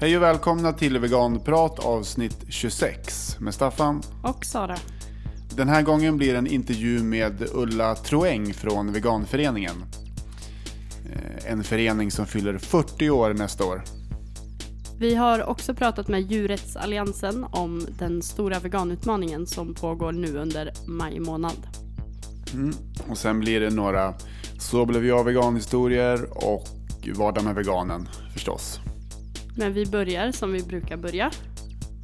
Hej och välkomna till Veganprat avsnitt 26 med Staffan. Och Sara. Den här gången blir en intervju med Ulla Troeng från Veganföreningen. Eh, En förening som fyller 40 år nästa år. Vi har också pratat med Djurrättsalliansen om den stora veganutmaningen som pågår nu under maj månad. Mm. Och sen blir det några Så blev jag vegan-historier och Vardag med veganen förstås. Men vi börjar som vi brukar börja.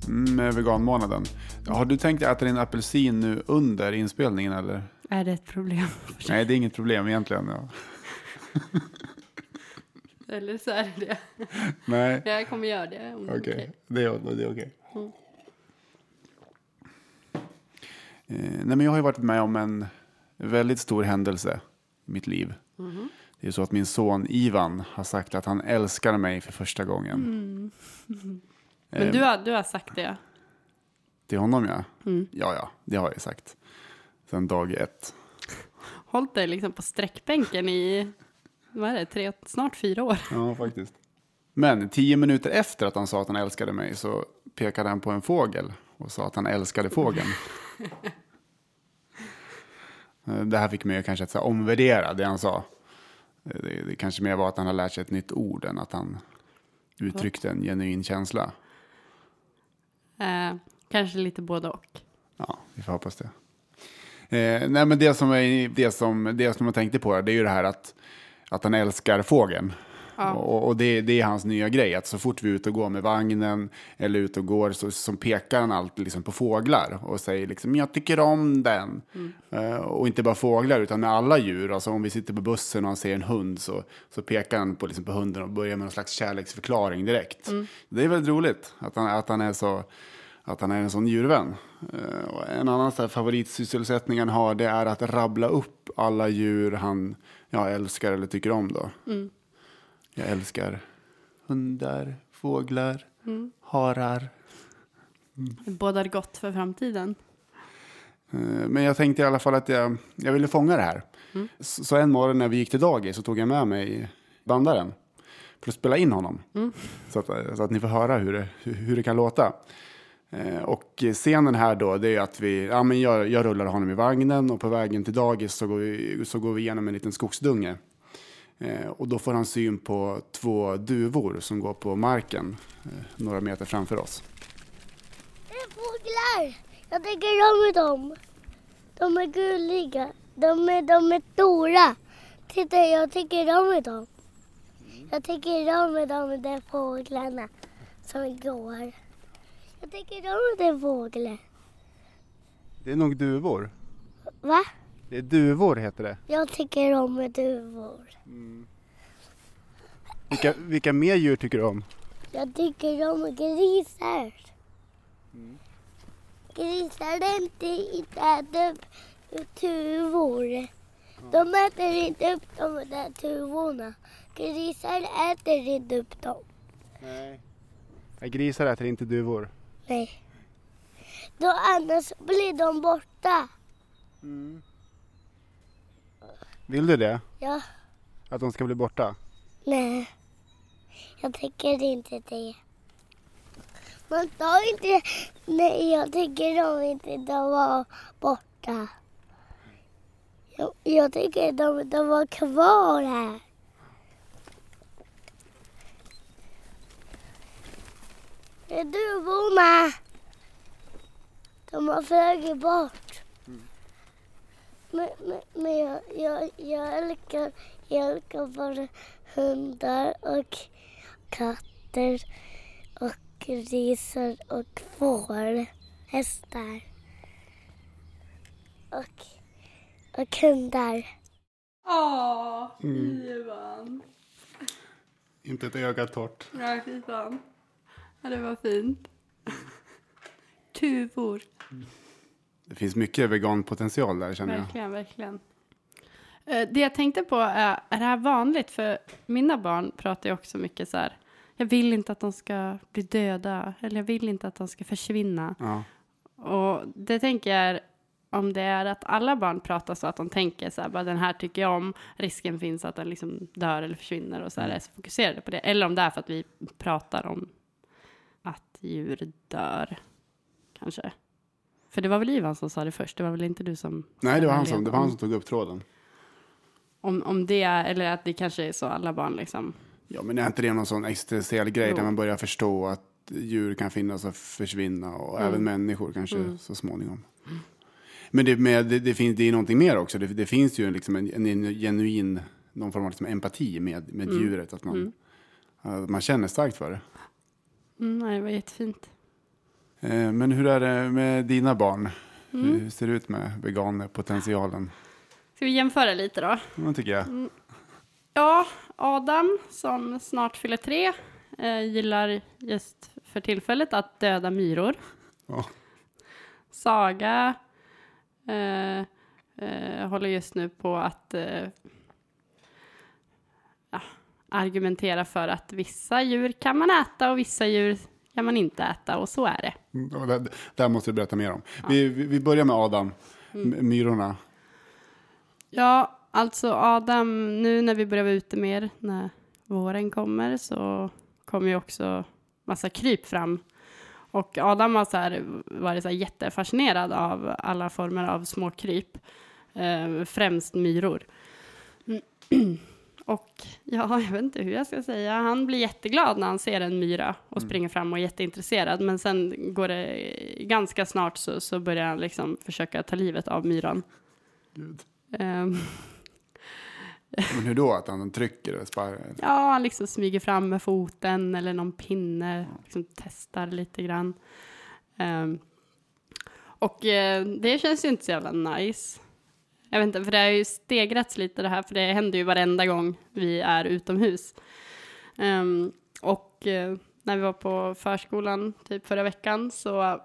Mm, Med veganmånaden. Har du tänkt äta din apelsin nu under inspelningen eller? Är det ett problem? Nej, det är inget problem egentligen. Ja. Eller så är det. Nej, Jag kommer göra det. okej. okej. Det är, det är okej. Mm. Eh, nej, men jag har ju varit med om en väldigt stor händelse i mitt liv. Mhm. Det är så att min son Ivan har sagt att han älskar mig för första gången. Mm. Men Eh, du har, du har sagt det. Till honom ja. Mm. Ja, ja, det har jag sagt. Sen dag ett. Hållit dig liksom på sträckbänken i, vad är det, tre, snart fyra år. Ja, faktiskt. Men tio minuter efter att han sa att han älskade mig så pekade han på en fågel och sa att han älskade fågeln. Eh, det här fick mig kanske att så omvärdera det han sa. Det, det kanske mer var att han har lärt sig ett nytt ord än att han uttryckte en genuin känsla. Eh, kanske lite både och. Ja, vi får hoppas det. Eh, nej, men det som, är, det, som, det som jag tänkte på det är ju det här att, att han älskar fågeln. Ja. Och, och det, det är hans nya grej, att så fort vi är ute och går med vagnen eller ute och går så, så pekar han alltid liksom på fåglar och säger liksom jag tycker om den. Eh, och inte bara fåglar utan med alla djur. Alltså om vi sitter på bussen och han ser en hund så, så pekar han på, liksom på hunden och börjar med någon slags kärleksförklaring direkt. Det är väldigt roligt att han, att han är så att han är en sån djurvän. Och en annan så här favoritsysselsättning han har det är att rabbla upp alla djur han ja, älskar eller tycker om. Då. Jag älskar hundar, fåglar, harar. Det bådar gott för framtiden. Eh, Men jag tänkte i alla fall att jag, jag ville fånga det här. Så, så en morgon när vi gick till dagis så tog jag med mig bandaren för att spela in honom. Så, att, så att ni får höra hur det, hur, hur det kan låta. Eh, Och scenen här då, det är att vi, ja, men jag, jag rullar honom i vagnen och på vägen till dagis så går vi, så går vi igenom en liten skogsdunge. Eh, Och då får han syn på två duvor som går på marken eh, några meter framför oss. Det är fåglar! Jag tycker om dem. De är gulliga. De är, de är stora. Titta, jag tycker om dem. Jag tycker om de där fåglarna som går. Jag tycker om den fågeln. Det är nog duvor. Va? Det är duvor heter det. Jag tycker om duvor. Vilka, vilka mer djur tycker du om? Jag tycker om grisar. Grisar är inte, inte äter upp tuvor. De äter inte upp de där tuvorna. Grisar äter inte upp dem. Nej. Grisar äter inte duvor. Nej. Då annars blir de borta. Vill du det? Ja, Att de ska bli borta? nej. Jag tycker inte det. Man tar inte... Nej, jag tycker de inte de var borta. Jag, jag tycker de, de var kvar här. Det är duvorna. De har flugit bort. Men, men, men jag, jag, jag älskar, jag älskar bara hundar och katter och grisar och får. Hästar. Och, och hundar. Åh, Ivan. Inte ett öga torrt. Ja, fy fan. Ja, det var fint. Tuvor. Det finns mycket veganpotential där känner jag. Verkligen, verkligen. Eh, Det jag tänkte på är, är det här vanligt? För mina barn pratar ju också mycket så här. Jag vill inte att de ska bli döda. Eller jag vill inte att de ska försvinna. Ja. Och det tänker jag är om det är att alla barn pratar så att de tänker så här, bara den här tycker jag om, risken finns att den liksom dör eller försvinner och så här, är så fokuserade på det. Eller om det är för att vi pratar om djur dör. Kanske. För det var väl Ivan som sa det först, det var väl inte du som... Nej, det var, han som, det var han om- som tog upp tråden. Om, om det, är- eller att det kanske är så alla barn liksom. Ja, men är inte det någon sån existentiell grej Jo. där man börjar förstå att djur kan finnas och försvinna och även människor kanske Mm. så småningom. Men det, med, det, det finns det är någonting mer också. Det, det finns ju liksom en, en, en genuin någon form av liksom empati med, med Mm. djuret. Att man, att man känner starkt för det. Mm, nej, det var jättefint. Eh, men hur är det med dina barn? Mm. Hur ser det ut med veganpotentialen? Ska vi jämföra lite då? Det tycker jag. Mm. Ja, Adam som snart fyller tre eh, gillar just för tillfället att döda myror. Ja. Saga eh, eh, håller just nu på att eh, ja, argumentera för att vissa djur kan man äta och vissa djur kan man inte äta och så är det. Mm, Det, här måste du berätta mer om. Vi, vi, vi börjar med Adam, Mm. Myrorna. Ja, alltså Adam, nu när vi börjar vara ute mer, när våren kommer, så kommer ju också massa kryp fram. Och Adam har så här varit så här jättefascinerad av alla former av små kryp, eh, främst myror. Och ja, jag vet inte hur jag ska säga. Han blir jätteglad när han ser en myra och springer fram och är jätteintresserad. Men sen går det ganska snart så, så börjar han liksom försöka ta livet av myran. Gud. Ehm, Men hur då? Att han trycker och sparrar? Ja, han liksom smyger fram med foten eller någon pinne, liksom testar lite grann. Ehm, och eh, det känns ju inte så jävla nice. Jag vet inte, för det har ju stegrats lite det här, för det händer ju varenda gång vi är utomhus. Ehm, och eh, när vi var på förskolan typ förra veckan så eh,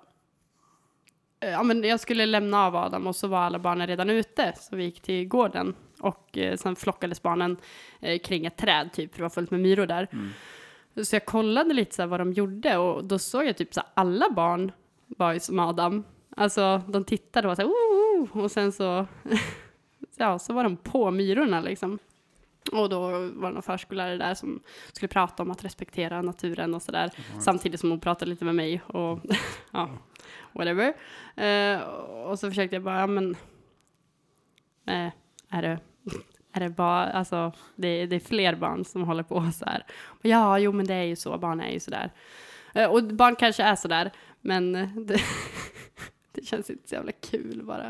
Ja, men jag skulle lämna av Adam och så var alla barnen redan ute, så vi gick till gården. Och eh, sen flockades barnen eh, kring ett träd, typ, för det var fullt med myror där. Så jag kollade lite så vad de gjorde och då såg jag typ så alla barn var ju som Adam. Alltså, de tittade och var så här, "Ooh, ooh", och sen så, ja, så var de på myrorna liksom. Och då var det någon förskollärare där som skulle prata om att respektera naturen och sådär. Samtidigt som hon pratade lite med mig och ja, whatever. Eh, och så försökte jag bara, ja men, eh, är det, är det bara, alltså det, det är fler barn som håller på så här. Ja, jo men det är ju så, barn är ju sådär. Eh, och barn kanske är sådär, men det, det känns inte så jävla kul bara.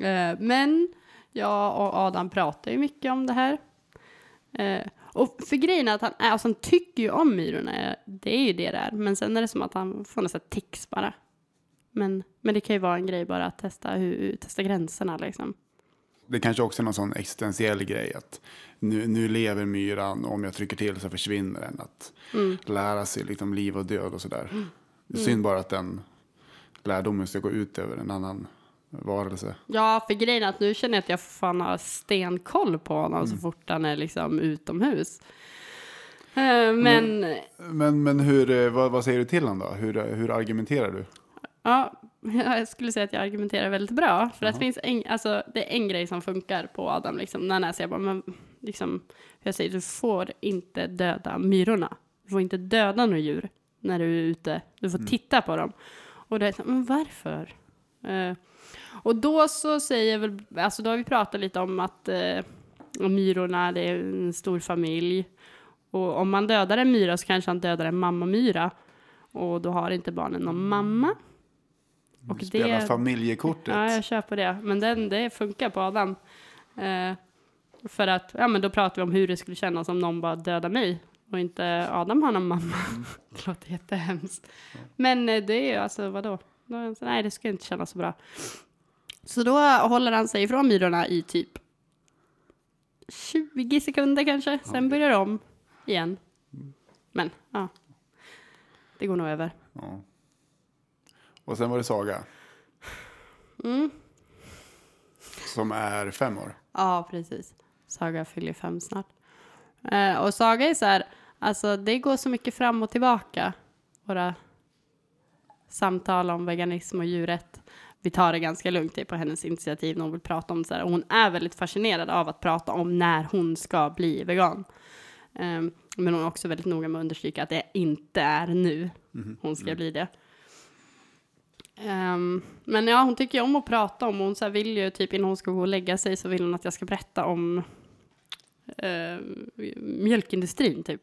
Eh, men jag och Adam pratar ju mycket om det här. Eh, och för grejen är att han, är, alltså han tycker ju om myrorna, det är ju det det är. Men sen är det som att han får nästan tics bara. Men, men det kan ju vara en grej bara att testa, hur, testa gränserna liksom. Det kanske också är någon sån existentiell grej att nu, nu lever myran och om jag trycker till så försvinner den. Att Mm. lära sig liksom liv och död och sådär. Det är synd bara att den lärdomen ska gå ut över en annan varelse. Ja, för grejen är att nu känner jag att jag fan har stenkoll på honom så fort han är liksom utomhus. Eh, men Men, men hur, eh, vad, vad säger du till honom då? Hur, hur argumenterar du? ja, jag skulle säga att jag argumenterar väldigt bra. För att det finns en, alltså, det är en grej som funkar på Adam. Liksom, när jag säger bara, men liksom, jag säger du får inte döda myrorna. Du får inte döda några djur när du är ute. Du får titta på dem. Och det är så, men varför? Eh, och då så säger väl, alltså då har vi pratat lite om att eh, myrorna, det är en stor familj. Och om man dödar en myra så kanske han dödar en mammamyra. Och då har inte barnen någon mamma. Och Spela det, familjekortet. ja, jag kör på det. Men den, det funkar på Adam. Eh, för att, ja men då pratar vi om hur det skulle kännas om någon bara dödar mig. Och inte Adam har någon mamma. det låter jättehemskt. Men eh, det är ju alltså, vadå? Nej, det ska inte kännas så bra. Så då håller han sig ifrån myrorna i typ 20 sekunder kanske. Sen börjar det om igen. Men, ja. Det går nog över. Ja. Och sen var det Saga. Mm. Som är fem år. Ja, precis. Saga fyller fem snart. Eh, och Saga är så här, alltså det går så mycket fram och tillbaka. Våra samtal om veganism och djurrätt. Vi tar det ganska lugnt, det är på hennes initiativ när hon vill prata om det så här. Och hon är väldigt fascinerad av att prata om när hon ska bli vegan. Ehm, men hon är också väldigt noga med att understryka att det inte är nu hon ska bli det. Ehm, men ja, hon tycker ju om att prata om, hon så vill ju typ innan hon ska gå och lägga sig så vill hon att jag ska berätta om eh, mjölkindustrin typ.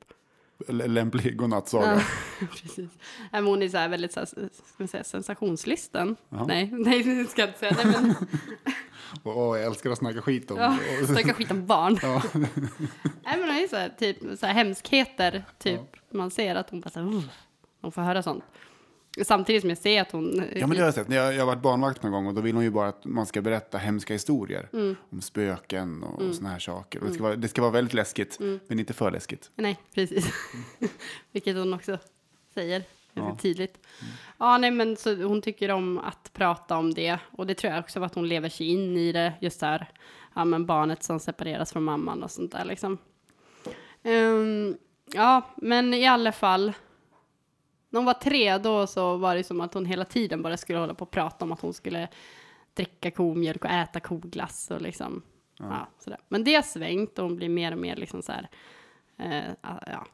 Lämplig godnattsaga. Ja, precis. Men hon är så här väldigt så här, ska säga, sensationslysten. Ja. Nej, nej, det ska jag inte säga. Nej, men, Och, och jag älskar att snacka skit om. ja, snacka skit om barn. Ja. Nej, men det är så här, typ, så här hemskheter, typ. Man ser att hon bara så här, hon får höra sånt. Samtidigt som jag ser att hon... Ja, men det har jag sett. Jag, jag har varit barnvakt någon gång och då vill hon ju bara att man ska berätta hemska historier. Mm. Om spöken och, och såna här saker. Och det, ska vara, det ska vara väldigt läskigt, Mm. men inte för läskigt. Nej, precis. Vilket hon också säger Ja. tydligt. Ja, nej, men så hon tycker om att prata om det. Och det tror jag också att hon lever sig in i det. Just där, ja men barnet som separeras från mamman och sånt där liksom. Ehm, ja, men i alla fall. När hon var tre då så var det som att hon hela tiden bara skulle hålla på och prata om att hon skulle dricka komjölk och äta koglass och liksom. Ja. sådär. Men det har svängt och hon blir mer och mer liksom så här. Eh, ja,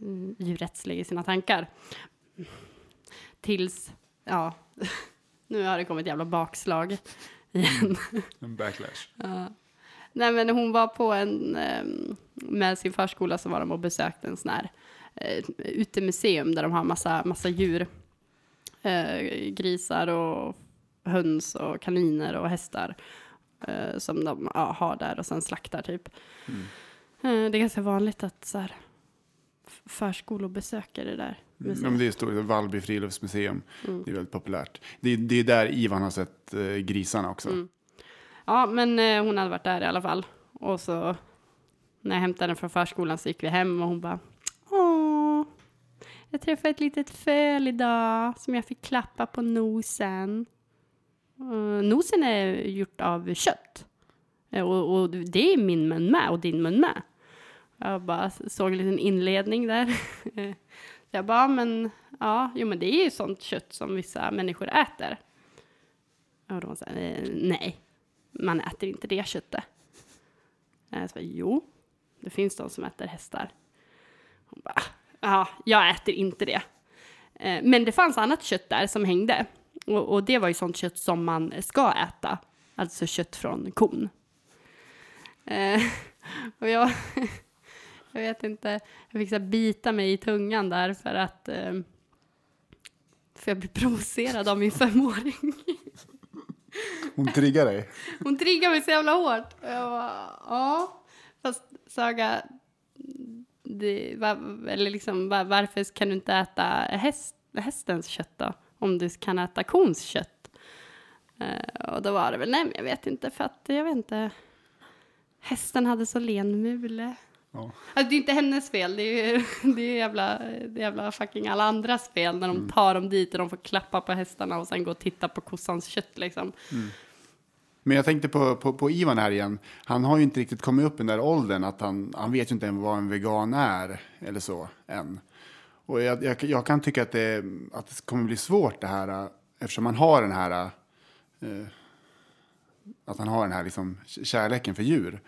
mm, djurrättslig i sina tankar. Tills, ja, nu har det kommit jävla bakslag igen. En backlash. Ja. Nej men hon var på en, ehm, med sin förskola så var de och besökte en sån här eh, utemuseum där de har massa, massa djur. Eh, grisar och höns och kaniner och hästar. Eh, som de ja, har där och sen slaktar typ. Mm. Eh, det är ganska vanligt att så här, förskolor besöker det där museet. Ja, men det är stort, Vallby friluftsmuseum. Mm. Det är väldigt populärt. Det är, det är där Ivan har sett eh, grisarna också. Mm. Ja, men eh, hon hade varit där i alla fall. Och så när jag hämtade henne från förskolan så gick vi hem och hon bara jag träffade ett litet föl idag som jag fick klappa på nosen. Uh, nosen är gjort av kött. Uh, Och, och det är min mun med och din mun med. Jag bara såg en liten inledning där. Så jag bara, men ja, jo men det är ju sånt kött som vissa människor äter. Och de sa, eh, nej, man äter inte det köttet. Jag sa, jo, det finns de som äter hästar. Hon bara, ja, jag äter inte det. Eh, Men det fanns annat kött där som hängde. Och, och det var ju sånt kött som man ska äta. Alltså kött från kon. Eh, och jag, jag vet inte, jag fick så bita mig i tungan där för att eh, för jag blev provocerad av min femåring. Hon triggar dig. Hon triggar mig så jävla hårt. Och jag bara, ja. Fast Saga, det, var, eller liksom, var, varför kan du inte äta häst, hästens kött då? Om du kan äta kons kött. Eh, och då var det väl, nej men jag vet inte för att, jag vet inte. Hästen hade så len mule. Ja. Alltså, det är inte hennes fel, det är ju det är jävla, det är jävla fucking alla andras fel när de tar dem dit och de får klappa på hästarna och sen gå och titta på kossans kött liksom. Men jag tänkte på, på, på Ivan här igen. Han har ju inte riktigt kommit upp i den där åldern att han, han vet ju inte vad en vegan är eller så än. Och jag, jag, jag kan tycka att det, att det kommer bli svårt det här eftersom man har den här eh, att han har den här liksom kärleken för djur.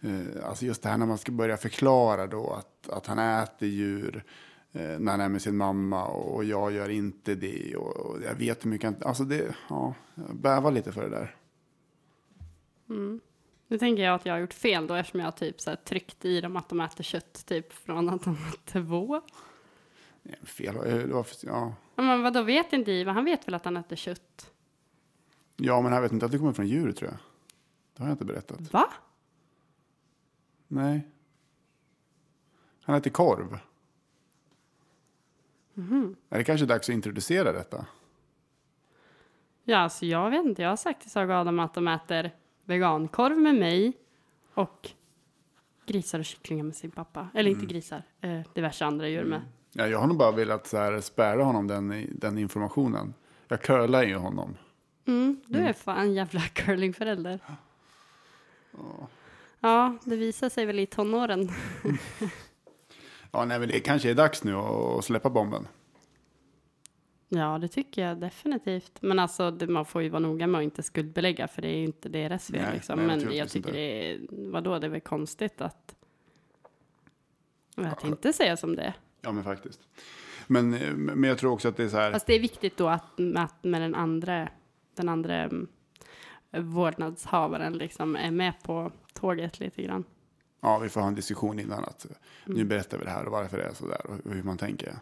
Eh, alltså just det här när man ska börja förklara då att, att han äter djur eh, när han är med sin mamma och, och jag gör inte det och, och jag vet hur mycket han, alltså det, ja, jag bävar lite för det där. Nu tänker jag att jag har gjort fel då eftersom jag har typ så här tryckt i dem att de äter kött typ från att de var två. Ja, Fel. eh, varför- Ja. Ja, Men vadå, vet inte Ivan? Han vet väl att han äter kött? ja, men han vet inte att det kommer från djur tror jag. Det har jag inte berättat. Va? Nej. Han äter korv. Är det kanske dags att introducera detta? Ja, alltså jag vet inte. Jag har sagt till Saga Adam att de äter vegankorv med mig och grisar och kycklingar med sin pappa. Eller inte grisar, eh, diverse andra djur med. Ja, jag har nog bara velat så här spärra honom den, den informationen. Jag curlar ju honom. Mm, du är fan en jävla curlingförälder. Ja, det visar sig väl i tonåren. Ja, nej, men det kanske är dags nu att släppa bomben. Ja, det tycker jag definitivt. Men alltså, det, man får ju vara noga med att inte skuldbelägga, för det är ju inte deras fel. Nej, liksom. nej, Men naturligtvis jag tycker det är, vadå, det är väl konstigt att jag tänkte säga som det. Ja, men faktiskt. Men, eh, men jag tror också att det är så här. Fast det är viktigt då att, att med den andra, den andra mm, vårdnadshavaren liksom är med på tåget lite grann. Ja, vi får ha en diskussion innan att eh, nu Mm. berättar vi det här och varför det är så där och hur man tänker.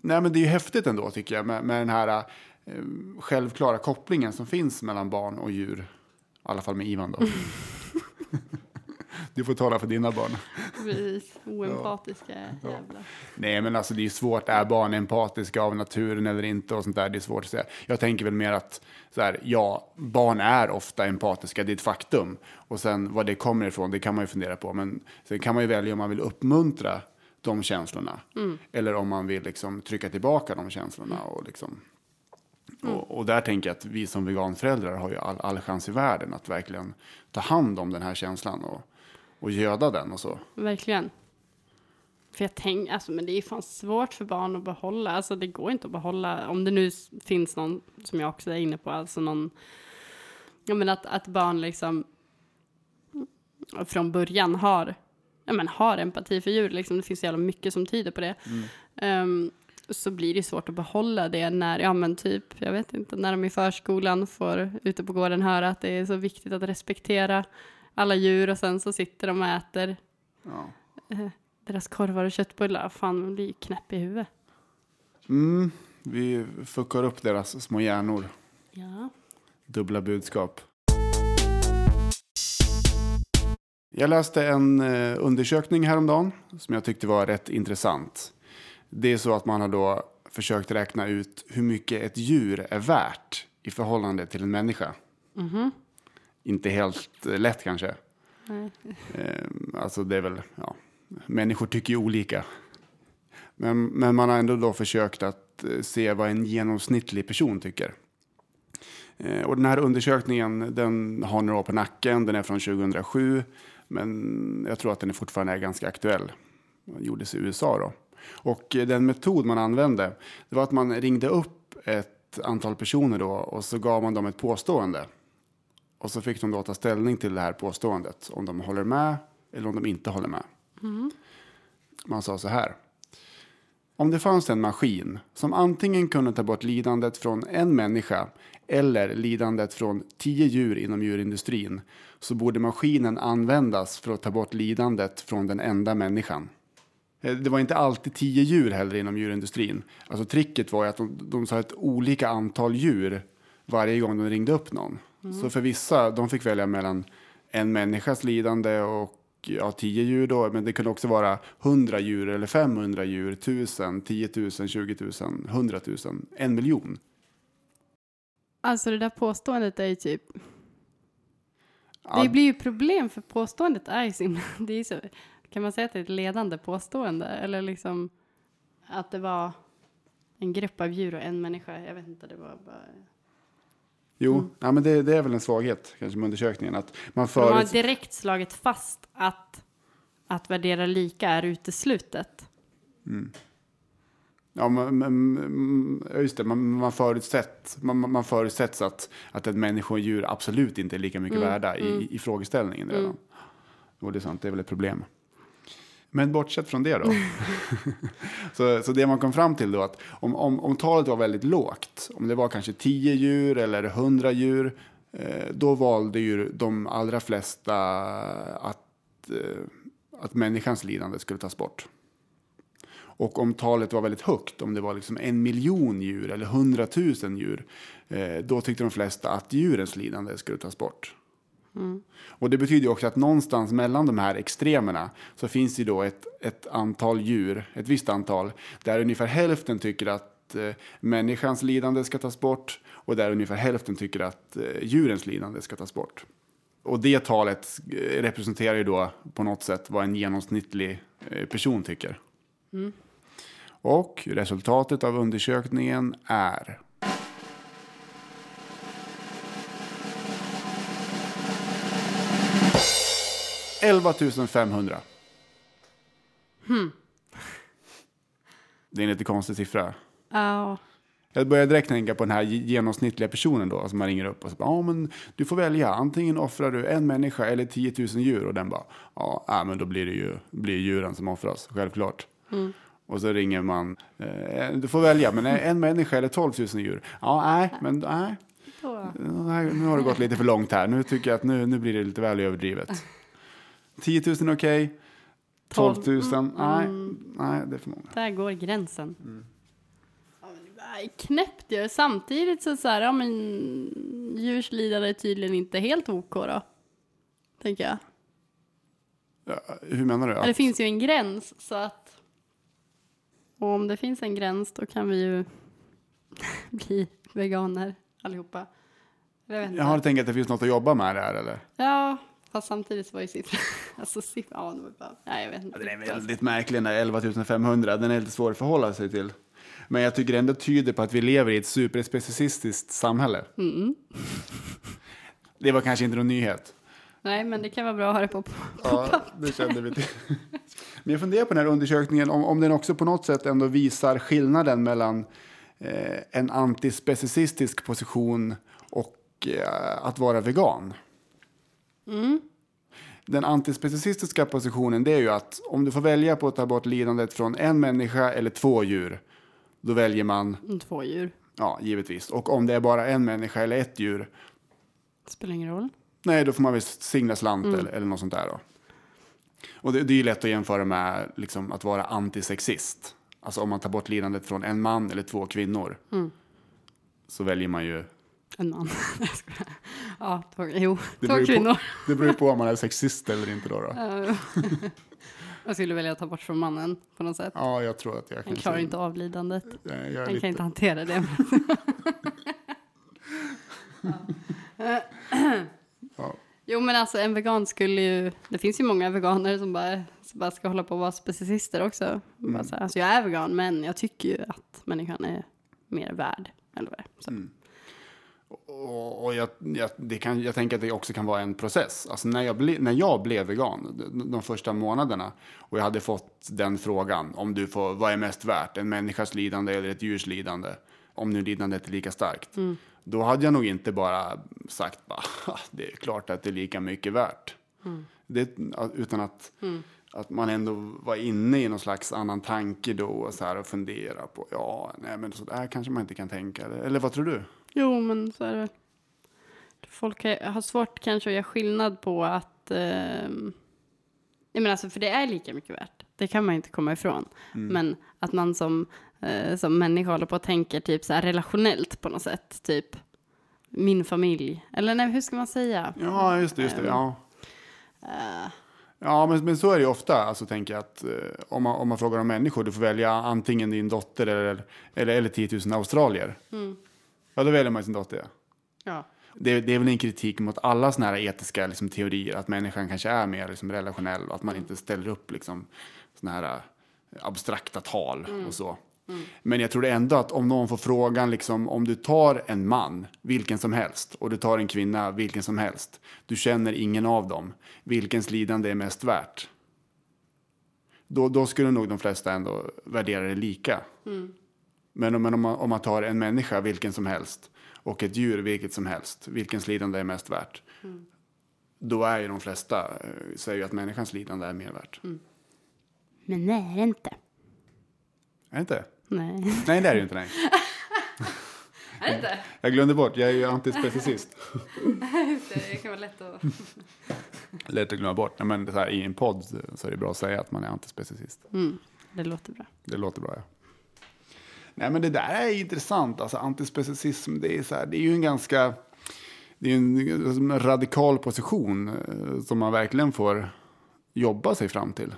Nej, men det är ju häftigt ändå tycker jag med, med den här eh, självklara kopplingen som finns mellan barn och djur. I alla fall med Ivan då. du får tala för dina barn. Precis, oempatiska jävlar. Nej, men alltså det är svårt. Är barn empatiska av naturen eller inte och sånt där? Det är svårt att säga. Jag tänker väl mer att så här, ja, barn är ofta empatiska. Det är ett faktum. Och sen vad det kommer ifrån, det kan man ju fundera på. Men sen kan man ju välja om man vill uppmuntra de känslorna eller om man vill liksom trycka tillbaka de känslorna och liksom. Och, och där tänker jag att vi som veganföräldrar har ju all, all chans i världen att verkligen ta hand om den här känslan och, och göda den och så. Verkligen. För jag tänker, alltså men det är ju fan svårt för barn att behålla, alltså det går inte att behålla, om det nu finns någon, som jag också är inne på, alltså någon, ja men att, att barn liksom från början har, ja men har empati för djur, liksom det finns så jävla mycket som tyder på det. Ehm, så blir det svårt att behålla det när, ja men typ, jag vet inte, när de i förskolan får ute på gården höra att det är så viktigt att respektera alla djur och sen så sitter de och äter Ja. deras korvar och köttbullar. Fan, man blir ju knäpp i huvudet. Mm, vi fuckar upp deras små hjärnor. Ja. Dubbla budskap. Jag läste en eh, undersökning häromdagen som jag tyckte var rätt intressant. Det är så att man har då försökt räkna ut hur mycket ett djur är värt i förhållande till en människa. Inte helt eh, lätt kanske. Nej. Eh, alltså det är väl, ja, människor tycker ju olika. Men, men man har ändå då försökt att se vad en genomsnittlig person tycker. Och den här undersökningen den har några år på nacken, den är från 2007. Men jag tror att den är fortfarande är ganska aktuell. Den gjordes i USA då. Och eh, den metod man använde, det var att man ringde upp ett antal personer då och så gav man dem ett påstående. Och så fick de då ta ställning till det här påståendet. Om de håller med eller om de inte håller med. Man sa så här. Om det fanns en maskin som antingen kunde ta bort lidandet från en människa eller lidandet från tio djur inom djurindustrin så borde maskinen användas för att ta bort lidandet från den enda människan. Eh, Det var inte alltid tio djur heller inom djurindustrin. Alltså tricket var ju att de, de sa ett olika antal djur varje gång de ringde upp någon. Så för vissa, de fick välja mellan en människas lidande och ja, tio djur då, men det kunde också vara 100 djur eller 500 djur, 1000, 10 000, 20 000, 100 000, en miljon. Alltså det där påståendet är ju typ, Ja, det blir ju problem för påståendet är ju så himla- det är så, kan man säga att det är ett ledande påstående? Eller liksom att det var en grupp av djur och en människa, jag vet inte, det var bara... Jo, ja, men det, det är väl en svaghet kanske med undersökningen. Att man De har förut... direkt slagit fast att, att värdera lika är uteslutet. Ja, men, ja, just det, man, man, förutsätt, man, man förutsätts att, att ett människa och djur absolut inte är lika mycket värda i, i frågeställningen redan. Och det är sant, det är väl ett problem. Men bortsett från det då. så, så det man kom fram till då att om, om, om talet var väldigt lågt, om det var kanske 10 djur eller 100 djur, eh, då valde ju de allra flesta att, eh, att människans lidande skulle tas bort. Och om talet var väldigt högt, om det var liksom en miljon djur eller hundratusen djur, eh, då tyckte de flesta att djurens lidande skulle tas bort. Och det betyder också att någonstans mellan de här extremerna så finns det då ett, ett antal djur, ett visst antal, där ungefär hälften tycker att eh, människans lidande ska tas bort och där ungefär hälften tycker att eh, djurens lidande ska tas bort. Och det talet eh, representerar ju då på något sätt vad en genomsnittlig eh, person tycker. Mm. Och resultatet av undersökningen är... Elva 500. Det är en lite konstig siffra. Ja, Jag börjar direkt tänka på den här genomsnittliga personen då som man ringer upp och så ja men du får välja, antingen offrar du en människa eller 10 000 djur och den bara, ja äh, men då blir det ju blir djuren som offras, självklart. Mm. Och så ringer man, eh, du får välja, men en människa eller 12 000 djur? Ja, nej, men nej. Nu har det gått lite för långt här. Nu tycker jag att nu, nu blir det lite väl överdrivet. 10 000 okej. Okay. 12 000, nej, nej, det är för många. Där går gränsen. Ja, men det är knäppt ju. Samtidigt så, så här, ja men djurs lidande är tydligen inte helt OK då. Tänker jag. Ja, hur menar du? Ja, det finns ju en gräns så att och om det finns en gräns då kan vi ju bli veganer allihopa. Jag vet inte. Jag har tänkt att det finns något att jobba med där eller? Ja, fast samtidigt så var ju siffran, alltså siffran, ja, det bara, nej jag vet inte. Ja, den är väldigt märklig den där 11 500, den är lite svår att förhålla sig till. Men jag tycker ändå tyder på att vi lever i ett superspecicistiskt samhälle. Mm. Det var kanske inte någon nyhet. Nej, men det kan vara bra att ha det på, på Ja, det kände vi till. Men jag funderar på den här undersökningen, om, om den också på något sätt ändå visar skillnaden mellan eh, en antispecicistisk position och eh, att vara vegan. Mm. Den antispecicistiska positionen det är ju att om du får välja på att ta bort lidandet från en människa eller två djur, då väljer man, Två djur. ja givetvis. Och om det är bara en människa eller ett djur, Spelar ingen roll. nej då får man väl singla slant eller, eller något sånt där då. Och det, det är ju lätt att jämföra med liksom, att vara antisexist. Alltså om man tar bort lidandet från en man eller två kvinnor. Så väljer man ju... En man. Ja, två, jo, Det två kvinnor. På, det beror ju på om man är sexist eller inte då. då. Ja. jag skulle välja att ta bort från mannen på något sätt. Ja, jag tror att jag Han klarar inte av lidandet. Han lite, kan inte hantera det. Jo men alltså en vegan skulle ju, det finns ju många veganer som bara, som bara ska hålla på att vara specicister också. Mm. Bara så här, alltså jag är vegan men jag tycker ju att människan är mer värd. Eller vad. Så. Mm. Och, och jag, jag, det kan, jag tänker att det också kan vara en process. Alltså när, jag ble, när jag blev vegan, de, de första månaderna, och jag hade fått den frågan, om du får, vad är mest värt, en människas lidande eller ett djurs lidande? Om nu lidandet är lika starkt. Då hade jag nog inte bara sagt, bara, "Ha, det är klart att det är lika mycket värt. Det, utan att, att man ändå var inne i någon slags annan tanke då och, så här, och fundera på, ja, nej men så där kanske man inte kan tänka. Eller, eller vad tror du? Jo men så är det väl. Folk har svårt kanske att göra skillnad på att, jag menar alltså för det är lika mycket värt. Det kan man inte komma ifrån. Men att man som, eh, som människa håller på och tänker typ så här relationellt på något sätt. Typ min familj. Eller nej, hur ska man säga? Ja, just det. Just det ja. Eh, Ja, men, men så är det ju ofta. Alltså, tänker jag att, eh, om, man, om man frågar om människor, du får välja antingen din dotter eller, eller, eller 10 000 australier. Ja, då väljer man sin dotter. Ja. Det, det är väl en kritik mot alla såna här etiska liksom, teorier, att människan kanske är mer liksom, relationell och att man inte ställer upp liksom, såna här eh, abstrakta tal och så. Men jag tror ändå att om någon får frågan, liksom, om du tar en man, vilken som helst, och du tar en kvinna, vilken som helst, du känner ingen av dem, vilkens lidande är mest värt? Då, då skulle nog de flesta ändå värdera det lika. Men, om- men om, man, om man tar en människa, vilken som helst, och ett djur, vilket som helst, vilkens lidande är mest värt? Då är ju de flesta, eh, säger ju att människans lidande är mer värt. Men det är det inte. Är det inte? Nej. Nej, det är det ju inte. Nej. är det inte? Jag glömde bort, jag är ju antispecicist. Det kan vara lätt att... Lätt att glömma bort. Nej, Men här, i en podd så är det bra att säga att man är antispecicist. Mm, det låter bra. Det låter bra, ja. Nej, men det där är intressant. Alltså, antispecicism, det är, så här, det är ju en ganska... Det är en, radikal position eh, som man verkligen får jobba sig fram till.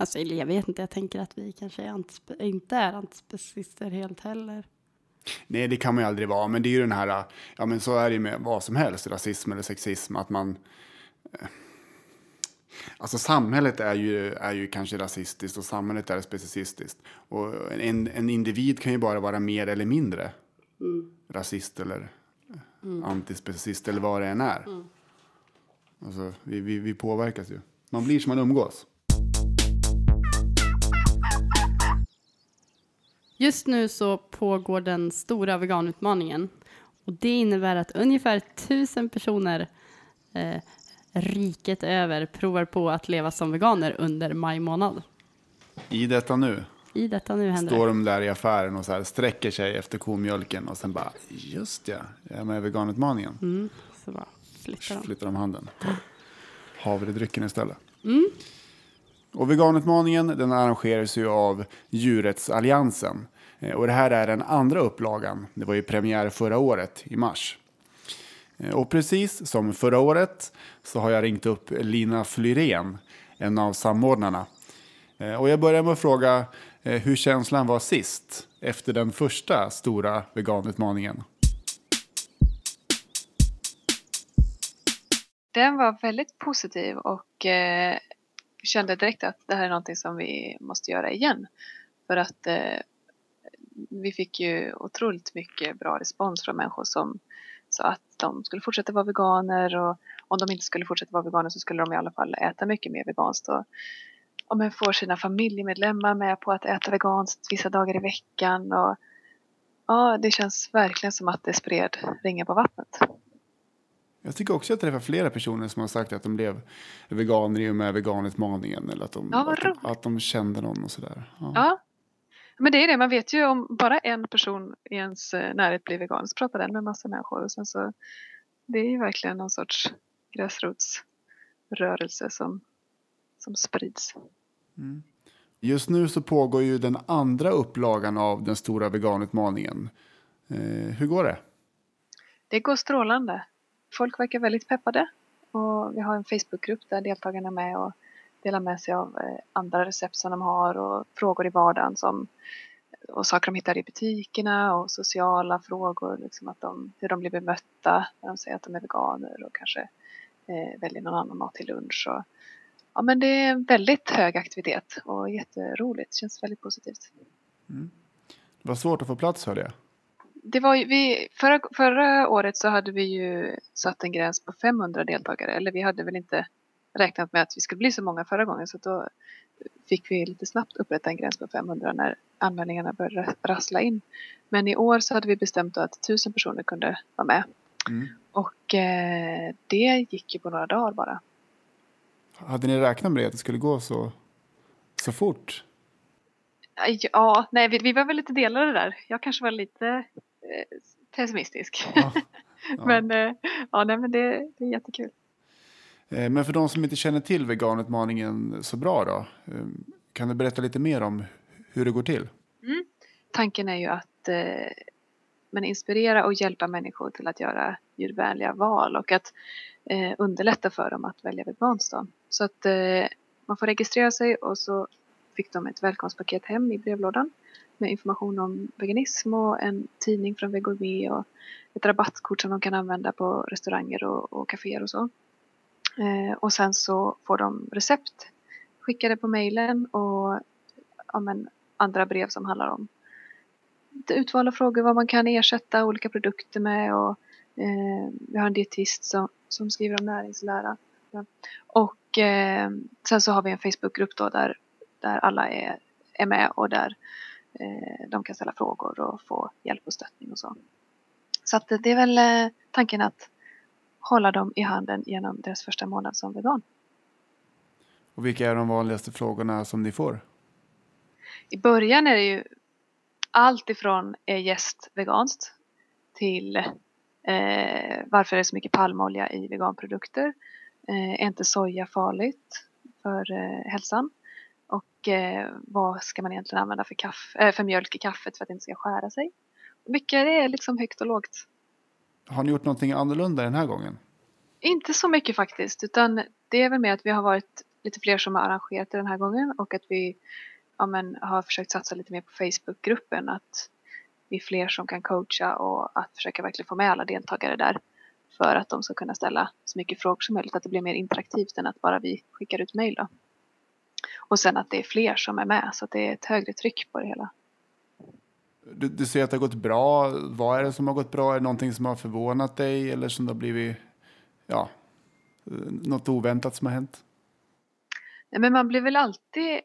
Alltså, eller jag vet inte, jag tänker att vi kanske är inte är antispecister helt heller. Nej, det kan man ju aldrig vara. Men det är ju den här, ja men så är det ju med vad som helst, rasism eller sexism, att man... eh, Alltså samhället är ju, är ju kanske rasistiskt och samhället är specicistiskt. Och en, en individ kan ju bara vara mer eller mindre rasist eller mm. antispecicist eller vad det än är. Alltså, vi, vi, vi påverkas ju. Man blir som man umgås. Just nu så pågår den stora veganutmaningen. Och det innebär att ungefär tusen personer eh, riket över provar på att leva som veganer under maj månad. I detta nu I detta nu händer står de där i affären och så här sträcker sig efter komjölken och sen bara, just ja, jag är med i veganutmaningen. Mm, så bara flyttar de. Flyttar de handen. Havredrycken istället. Mm. Och veganutmaningen den arrangeras ju av Djurrättsalliansen. Eh, och det här är den andra upplagan. Det var ju premiär förra året i mars. Eh, och precis som förra året så har jag ringt upp Lina Flyrén, en av samordnarna. Eh, och jag börjar med att fråga hur känslan var sist, efter den första stora veganutmaningen. Den var väldigt positiv och kände direkt att det här är någonting som vi måste göra igen. För att eh, vi fick ju otroligt mycket bra respons från människor som sa att de skulle fortsätta vara veganer och om de inte skulle fortsätta vara veganer så skulle de i alla fall äta mycket mer veganskt. Och, om man får sina familjemedlemmar med på att äta veganskt vissa dagar i veckan. Och, ja, det känns verkligen som att det spred ringen på vattnet. Jag tycker också att jag träffar flera personer som har sagt att de blev veganer i och med veganutmaningen. Eller att de, Ja, att, de, att de kände någon och sådär. Ja. Ja, men det är det. Man vet ju om bara en person i ens eh, närhet blir vegan så pratar den med massa människor och sen så det är ju verkligen någon sorts gräsrotsrörelse som, som sprids. Just nu så pågår ju den andra upplagan av den stora veganutmaningen. Eh, hur går det? Det går strålande. Folk verkar väldigt peppade och vi har en Facebookgrupp där deltagarna är med och delar med sig av eh, andra recept som de har och frågor i vardagen som och saker de hittar i butikerna och sociala frågor, liksom att de, hur de blir bemötta när de säger att de är veganer och kanske eh, väljer någon annan mat till lunch. Och, ja, men det är en väldigt hög aktivitet och jätteroligt, känns väldigt positivt. Mm. Det var svårt att få plats hörde jag. Det var ju, vi, förra, förra året så hade vi ju satt en gräns på 500 deltagare. Eller vi hade väl inte räknat med att vi skulle bli så många förra gången. Så då fick vi lite snabbt upprätta en gräns på 500 när anmälningarna började rassla in. Men i år så hade vi bestämt då att 1000 personer kunde vara med. Mm. Och eh, det gick ju på några dagar bara. Hade ni räknat med det, att det skulle gå så, så fort? Ja, nej, vi, vi var väl lite delade där. Jag kanske var lite pessimistisk. Ja. Ja. men eh, ja, nej, men det, det är jättekul. Eh, Men för de som inte känner till veganutmaningen så bra då, eh, kan du berätta lite mer om hur det går till? tanken är ju att eh, men inspirera och hjälpa människor till att göra djurvänliga val och att eh, underlätta för dem att välja veganskt. Då. Så att eh, man får registrera sig och så fick de ett välkomstpaket hem i brevlådan med information om veganism och en tidning från Vegourmet och ett rabattkort som de kan använda på restauranger och, och kaféer och så. Eh, och sen så får de recept skickade på mejlen och ja, men, andra brev som handlar om lite utvalda frågor vad man kan ersätta olika produkter med och eh, vi har en dietist som, som skriver om näringslära. Ja. Och eh, sen så har vi en Facebookgrupp då där, där alla är, är med och där eh, de kan ställa frågor och få hjälp och stöttning och så. Så att det är väl eh, tanken att hålla dem i handen genom deras första månad som vegan. Och vilka är de vanligaste frågorna som ni får? I början är det ju allt ifrån är gäst veganskt till eh, varför är det så mycket palmolja i veganprodukter? Eh, är inte soja farligt för eh, hälsan? Och eh, vad ska man egentligen använda för, kaffe, eh, för mjölk i kaffet för att det inte ska skära sig? Mycket det är liksom högt och lågt. Har ni gjort någonting annorlunda den här gången? Inte så mycket faktiskt, utan det är väl med att vi har varit lite fler som har arrangerat det den här gången och att vi ja, men, har försökt satsa lite mer på Facebookgruppen. Att vi är fler som kan coacha och att försöka verkligen få med alla deltagare där. För att de ska kunna ställa så mycket frågor som möjligt. Att det blir mer interaktivt än att bara vi skickar ut mejl. Och sen att det är fler som är med så att det är ett högre tryck på det hela. Du, du säger att det har gått bra. Vad är det som har gått bra? Är det någonting som har förvånat dig eller som det har blivit ja, något oväntat som har hänt? Nej, men man blir väl alltid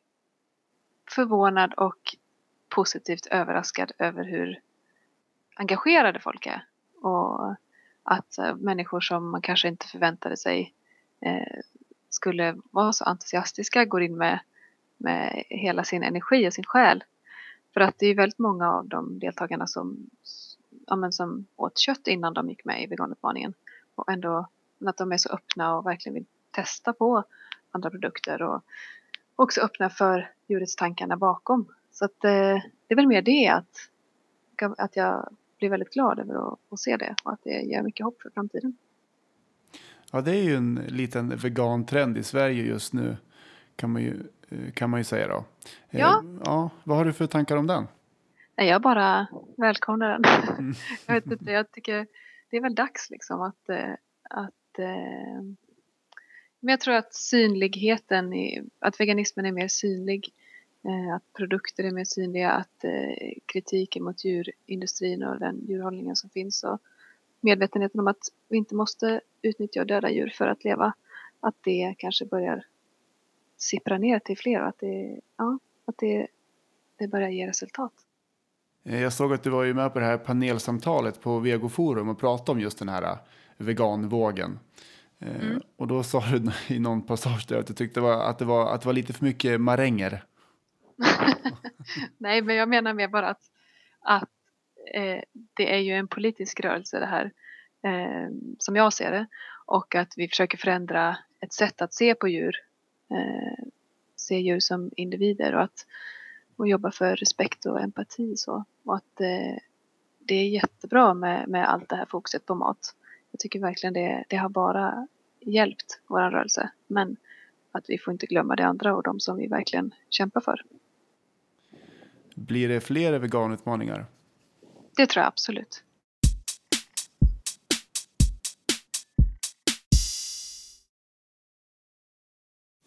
förvånad och positivt överraskad över hur engagerade folk är. Och att eh, människor som man kanske inte förväntade sig eh, skulle vara så entusiastiska går in med, med hela sin energi och sin själ. För att det är väldigt många av de deltagarna som, ja, men som åt kött innan de gick med i veganutmaningen. Och ändå att de är så öppna och verkligen vill testa på andra produkter och också öppna för djurets tankarna bakom. Så att, eh, det är väl mer det att, att jag blir väldigt glad över att, att se det och att det ger mycket hopp för framtiden. Ja, det är ju en liten vegan-trend i Sverige just nu kan man ju, eh, kan man ju säga då. Eh, Ja. ja. Vad har du för tankar om den? Nej, jag bara välkomnar den. Mm. jag vet inte, jag tycker det är väl dags liksom att, eh, att men jag tror att synligheten, i, att veganismen är mer synlig, att produkter är mer synliga, att kritiken mot djurindustrin och den djurhållningen som finns och medvetenheten om att vi inte måste utnyttja och döda djur för att leva, att det kanske börjar sippra ner till fler och att det, ja, att det, det börjar ge resultat. Eh, Jag såg att du var ju med på det här panelsamtalet på Vegoforum och pratade om just den här eh, veganvågen. Eh, Mm. Och då sa du i någon passage där att du tyckte att, det var, att det var lite för mycket maränger. Nej, men jag menar mer bara att, att eh, det är ju en politisk rörelse det här, eh, som jag ser det. Och att vi försöker förändra ett sätt att se på djur. Eh, se djur som individer och att och jobba för respekt och empati. Så. Och att eh, det är jättebra med, med allt det här fokuset på mat. Jag tycker verkligen det, det har bara hjälpt vår rörelse. Men att vi får inte glömma det andra och de som vi verkligen kämpar för. Blir det fler veganutmaningar? Det tror jag absolut.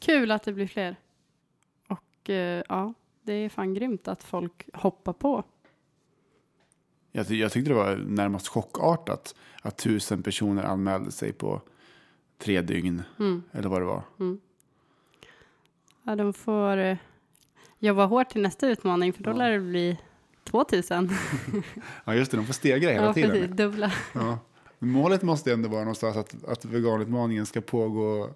Kul att det blir fler. Och eh, ja, det är fan grymt att folk hoppar på. Jag, ty- jag tyckte det var närmast chockartat att tusen personer anmälde sig på tre dygn. Mm. Eller vad det var. Ja, de får eh, jobba hårt till nästa utmaning för då Ja. lär det bli 2000. Ja just det, de får stegra hela ja, tiden. precis. Dubbla. Ja. Målet måste ändå vara någonstans att, att veganutmaningen ska pågå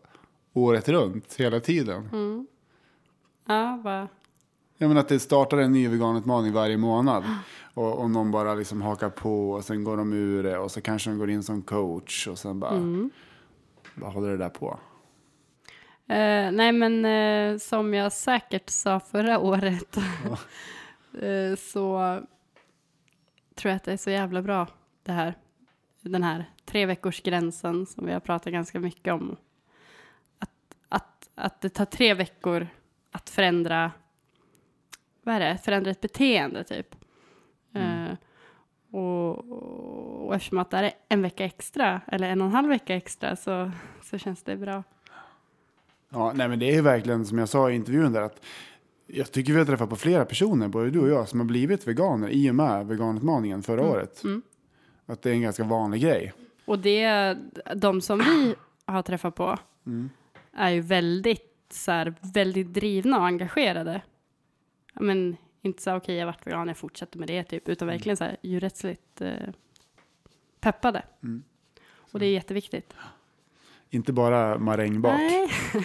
året runt, hela tiden. Mm. Ja, bara. Jag menar att det startar en ny veganutmaning varje månad. Och, och någon bara liksom hakar på och sen går de ur det och så kanske de går in som coach och sen bara, Mm. vad håller det där på? Eh, nej, men eh, som jag säkert sa förra året så tror jag att det är så jävla bra det här. Den här tre veckors gränsen som vi har pratat ganska mycket om. Att, att, att det tar tre veckor att förändra, vad är det, förändra ett beteende typ. Eh, och, och eftersom att det är en vecka extra, eller en och en halv vecka extra, så, så känns det bra. Ja, nej men det är verkligen som jag sa i intervjun där att jag tycker vi har träffat på flera personer, både du och jag, som har blivit veganer i och med veganutmaningen förra året. Mm. Att det är en ganska vanlig grej. Och det, de som vi har träffat på Mm. är ju väldigt, så här, väldigt drivna och engagerade. Men inte så här, okej jag vart vegan, jag fortsätter med det typ, utan verkligen så här djurrättsligt eh, peppade. Mm. Och det är jätteviktigt. Inte bara marängbak. Nej,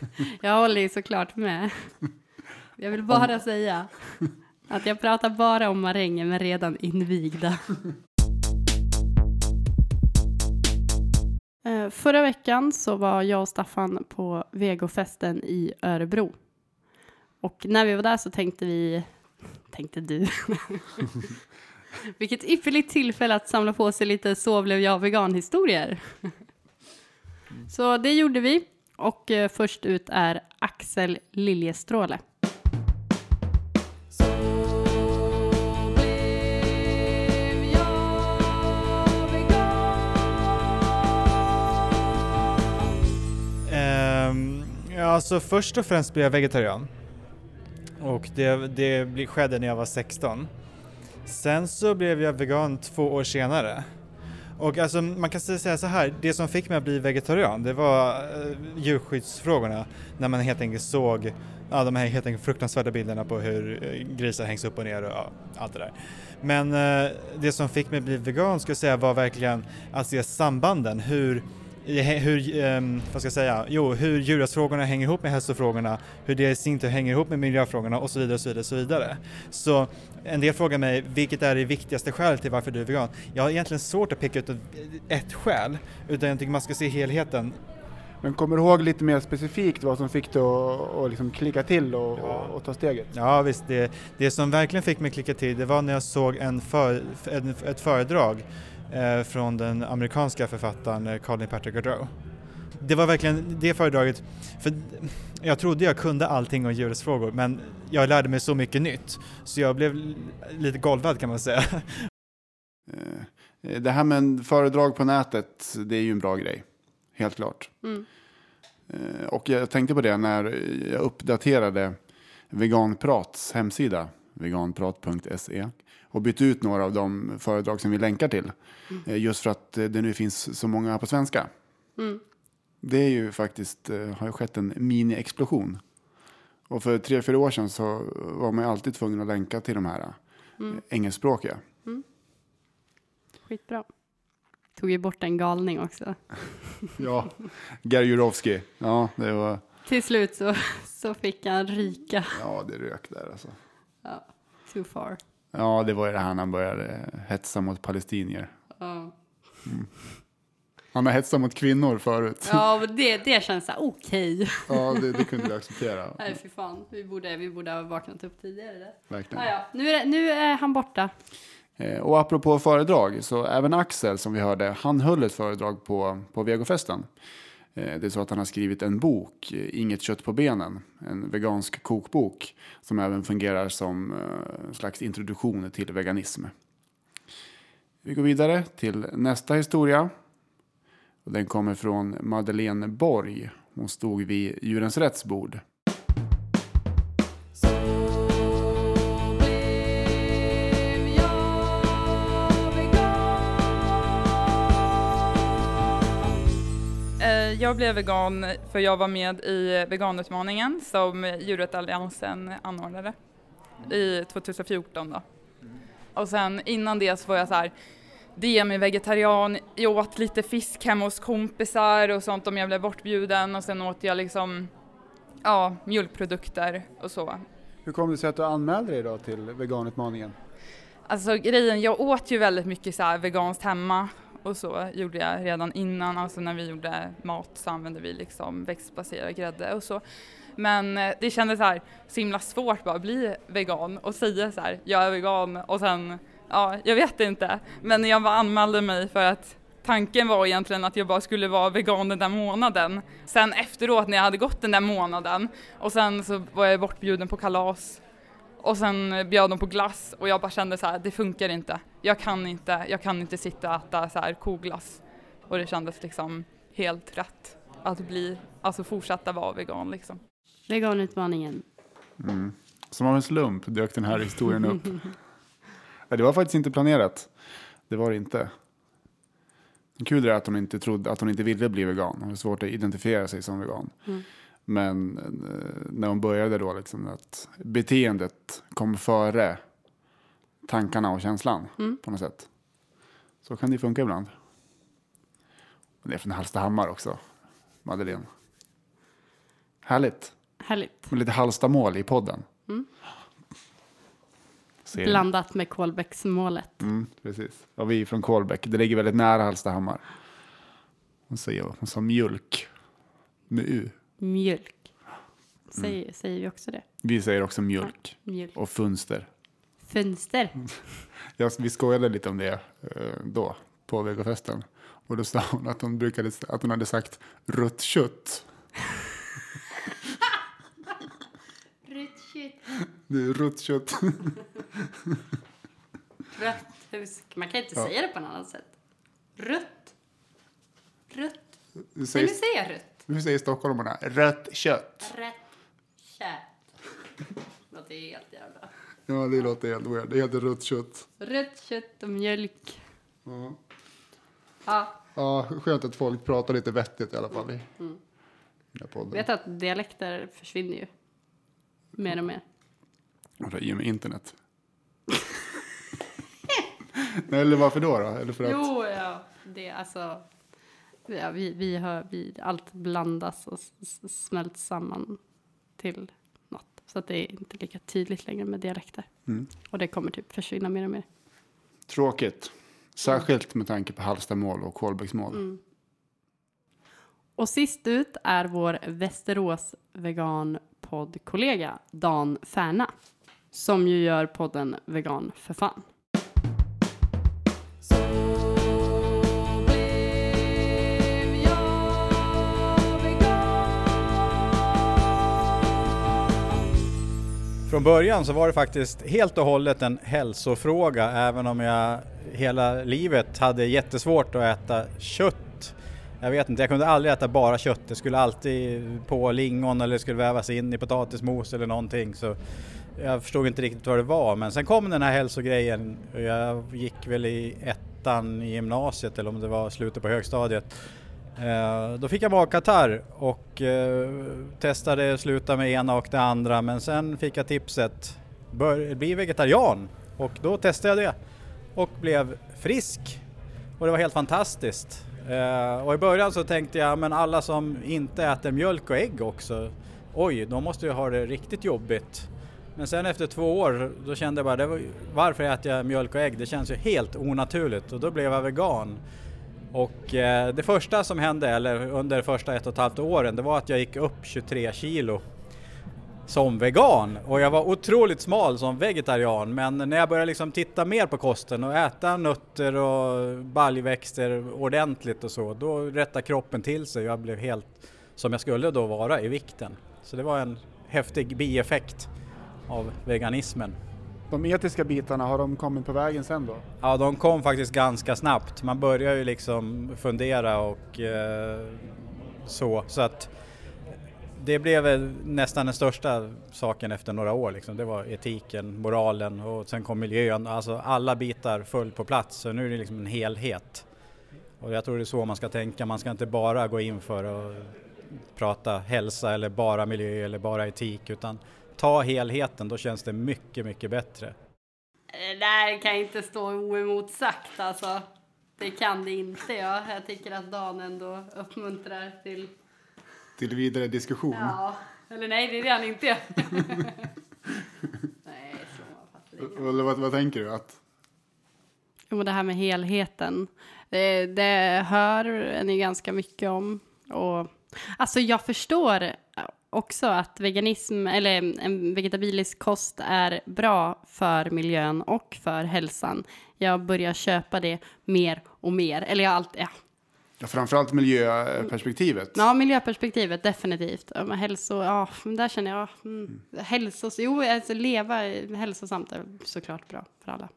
jag håller ju såklart med. Jag vill bara säga att jag pratar bara om maränger med redan invigda. Eh, Förra veckan så var jag och Staffan på vegofesten i Örebro. Och när vi var där så tänkte vi, tänkte du, vilket ypperligt tillfälle att samla på sig lite så blev jag vegan-historier. Så det gjorde vi. Och eh, först ut är Axel Liljestråle. Ja, alltså först och främst blev jag vegetarian. Och det, det skedde när jag var 16. Sen så blev jag vegan två år senare. Och alltså man kan säga så här, det som fick mig att bli vegetarian det var eh, djurskyddsfrågorna. När man helt enkelt såg ja, de här helt enkelt fruktansvärda bilderna på hur eh, grisar hängs upp och ner och ja, allt det där. Men eh, det som fick mig att bli vegan skulle jag säga var verkligen att se sambanden, hur hur, um, vad ska jag säga, jo, hur djurrättsfrågorna hänger ihop med hälsofrågorna, hur det i sin tur hänger ihop med miljöfrågorna och så vidare och så vidare. Och så, vidare. så en del frågar mig, vilket är det viktigaste skälet till varför du är vegan? Jag har egentligen svårt att peka ut ett skäl, utan jag tycker man ska se helheten. Men kommer du ihåg lite mer specifikt vad som fick dig att, liksom klicka till och, ja. och, ta steget? Ja visst, det, det som verkligen fick mig att klicka till det var när jag såg en för, ett föredrag från den amerikanska författaren eh, Colin Patrick Godreau. Det var verkligen det föredraget, för jag trodde jag kunde allting om djurrättsfrågor men jag lärde mig så mycket nytt så jag blev lite golvad kan man säga. Eh, det här med en föredrag på nätet, det är ju en bra grej. Helt klart. Mm. Eh, och jag tänkte på det när jag uppdaterade Veganprats hemsida, veganprat.se och bytt ut några av de föredrag som vi länkar till. Mm. Just för att det nu finns så många på svenska. Mm. Det är ju faktiskt, eh, har ju skett en mini-explosion. Och för tre, fyra år sedan så var man alltid tvungen att länka till de här mm. engelskspråkiga. Mm. Skitbra. Tog ju bort en galning också. ja, Gary Jurovski. Ja, det var... Till slut så, så fick han ryka. Ja, det rök där alltså. Ja, too far. Ja, det var ju det här när han började hetsa mot palestinier. Ja. Mm. Han har hetsat mot kvinnor förut. Ja, det, det känns okej. Okay. Ja, det, det kunde vi acceptera. Nej, fy fan. Vi borde, vi borde ha vaknat upp tidigare. Verkligen. Ja, ja. Nu, är, nu är han borta. Eh, och apropå föredrag, så även Axel som vi hörde, han höll ett föredrag på, på vegofesten. Eh, det är så att han har skrivit en bok, eh, Inget kött på benen, en vegansk kokbok som även fungerar som eh, en slags introduktion till veganism. Vi går vidare till nästa historia. Den kommer från Madeleine Borg. Hon stod vid Djurens Rätts bord. Jag blev vegan för jag var med i veganutmaningen som Djurrättalliansen anordnade i 2014 då. Och sen innan det så var jag så här demi-vegetarian, jag åt lite fisk hemma hos kompisar och sånt om jag blev bortbjuden och sen åt jag liksom ja, mjölkprodukter och så. Hur kom det sig att du anmälde dig då till veganutmaningen? Alltså grejen, jag åt ju väldigt mycket så här veganskt hemma och så gjorde jag redan innan, alltså när vi gjorde mat så använde vi liksom växtbaserad grädde och så. Men eh, det kändes så här så himla svårt bara att bli vegan och säga så här, jag är vegan och sen, ja, jag vet inte. Men jag bara anmälde mig för att tanken var egentligen att jag bara skulle vara vegan den där månaden. Sen efteråt när jag hade gått den där månaden och sen så var jag bortbjuden på kalas och sen bjöd de på glass och jag bara kände så här, det funkar inte. Jag kan inte, jag kan inte sitta och äta så här koglass. Och det kändes liksom helt rätt att bli, alltså fortsätta vara vegan liksom. Veganutmaningen. Mm. Som av en slump dök den här historien upp. det var faktiskt inte planerat. Det var det inte. Kul är att hon inte trodde att hon inte ville bli vegan. Hon hade svårt att identifiera sig som vegan. Mm. Men eh, när hon började då, liksom, att beteendet kom före tankarna och känslan mm. på något sätt. Så kan det funka ibland. Och det är från Hallstahammar också, Madeleine. Härligt. Härligt. Med lite Hallstamål i podden. Mm. Blandat med Kolbäcksmålet. Mm, precis. Och vi är från Kolbäck. Det ligger väldigt nära Hallstahammar. Hon säger hon sa mjölk med U mjölk. Säger, mm. säger vi också det? Vi säger också mjölk. Ja, mjölk. Och fönster. Fönster. ja, vi skojade lite om det eh, då, på vegofesten. Och då sa hon att hon, brukade, att hon hade sagt rött kött. rött kött. Det är rött kött. rött. Man kan inte ja. säga det på något annat sätt. Rött. Rött. Säger, Nej, nu säger jag rött. Hur säger stockholmarna? Rött kött. Rött kött. låter helt jävla... Ja, det låter helt weird. Det heter rött kött. Rött kött och mjölk. Ja. Ja, Ja, skönt att folk pratar lite vettigt i alla fall i den här podden. vet att dialekter försvinner ju. Mer och mer. Varför, I och med internet. Nej, eller varför då? då? Eller för att... Jo, ja. Det alltså... Ja, vi, vi hör, vi, allt blandas och smälts samman till något. Så att det är inte lika tydligt längre med dialekter. Mm. Och det kommer typ försvinna mer och mer. Tråkigt. Särskilt med tanke på Hallstamål och Kolbäcksmål. Mm. Och sist ut är vår Västerås veganpoddkollega Dan Färna. Som ju gör podden Vegan för fan. Från början så var det faktiskt helt och hållet en hälsofråga även om jag hela livet hade jättesvårt att äta kött. Jag vet inte, jag kunde aldrig äta bara kött. Det skulle alltid på lingon eller det skulle vävas in i potatismos eller någonting. Så jag förstod inte riktigt vad det var. Men sen kom den här hälsogrejen. och Jag gick väl i ettan i gymnasiet eller om det var slutet på högstadiet. Eh, Då fick jag magkatarr och eh, testade sluta med ena och det andra men sen fick jag tipset bör, bli vegetarian och då testade jag det och blev frisk och det var helt fantastiskt. Eh, Och i början så tänkte jag men alla som inte äter mjölk och ägg också, oj de måste ju ha det riktigt jobbigt. Men sen efter två år då kände jag bara det var, varför äter jag mjölk och ägg? Det känns ju helt onaturligt och då blev jag vegan. Och eh, det första som hände, eller under första ett och ett halvt åren, det var att jag gick upp 23 kilo som vegan och jag var otroligt smal som vegetarian men när jag började liksom titta mer på kosten och äta nötter och baljväxter ordentligt och så då rättade kroppen till sig och jag blev helt som jag skulle då vara i vikten. Så det var en häftig bieffekt av veganismen. De etiska bitarna, har de kommit på vägen sen då? Ja, de kom faktiskt ganska snabbt. Man börjar ju liksom fundera och eh, så. Så att det blev nästan den största saken efter några år. Liksom. Det var etiken, moralen och sen kom miljön. Alltså alla bitar föll på plats. Så nu är det liksom en helhet. Och jag tror det är så man ska tänka. Man ska inte bara gå in för att prata hälsa eller bara miljö eller bara etik utan ta helheten. Då känns det mycket, mycket bättre. Det där kan inte stå oemotsagt alltså. Det kan det inte ja. Jag tycker att Dan ändå uppmuntrar till... Till vidare diskussion. Ja. Eller nej, det är det han inte gör. nej, så. Eller vad, vad tänker du? Att, Jo, men det här med helheten. Det, det hör ni ganska mycket om. Och, alltså jag förstår också att veganism eller en vegetabilisk kost är bra för miljön och för hälsan. Jag börjar köpa det mer och mer. Eller jag alltid, ja, ja, framförallt miljöperspektivet. ja, miljöperspektivet definitivt. Hälso, ja, där känner jag, mm, hälsos, jo, alltså leva hälsosamt är såklart bra för alla.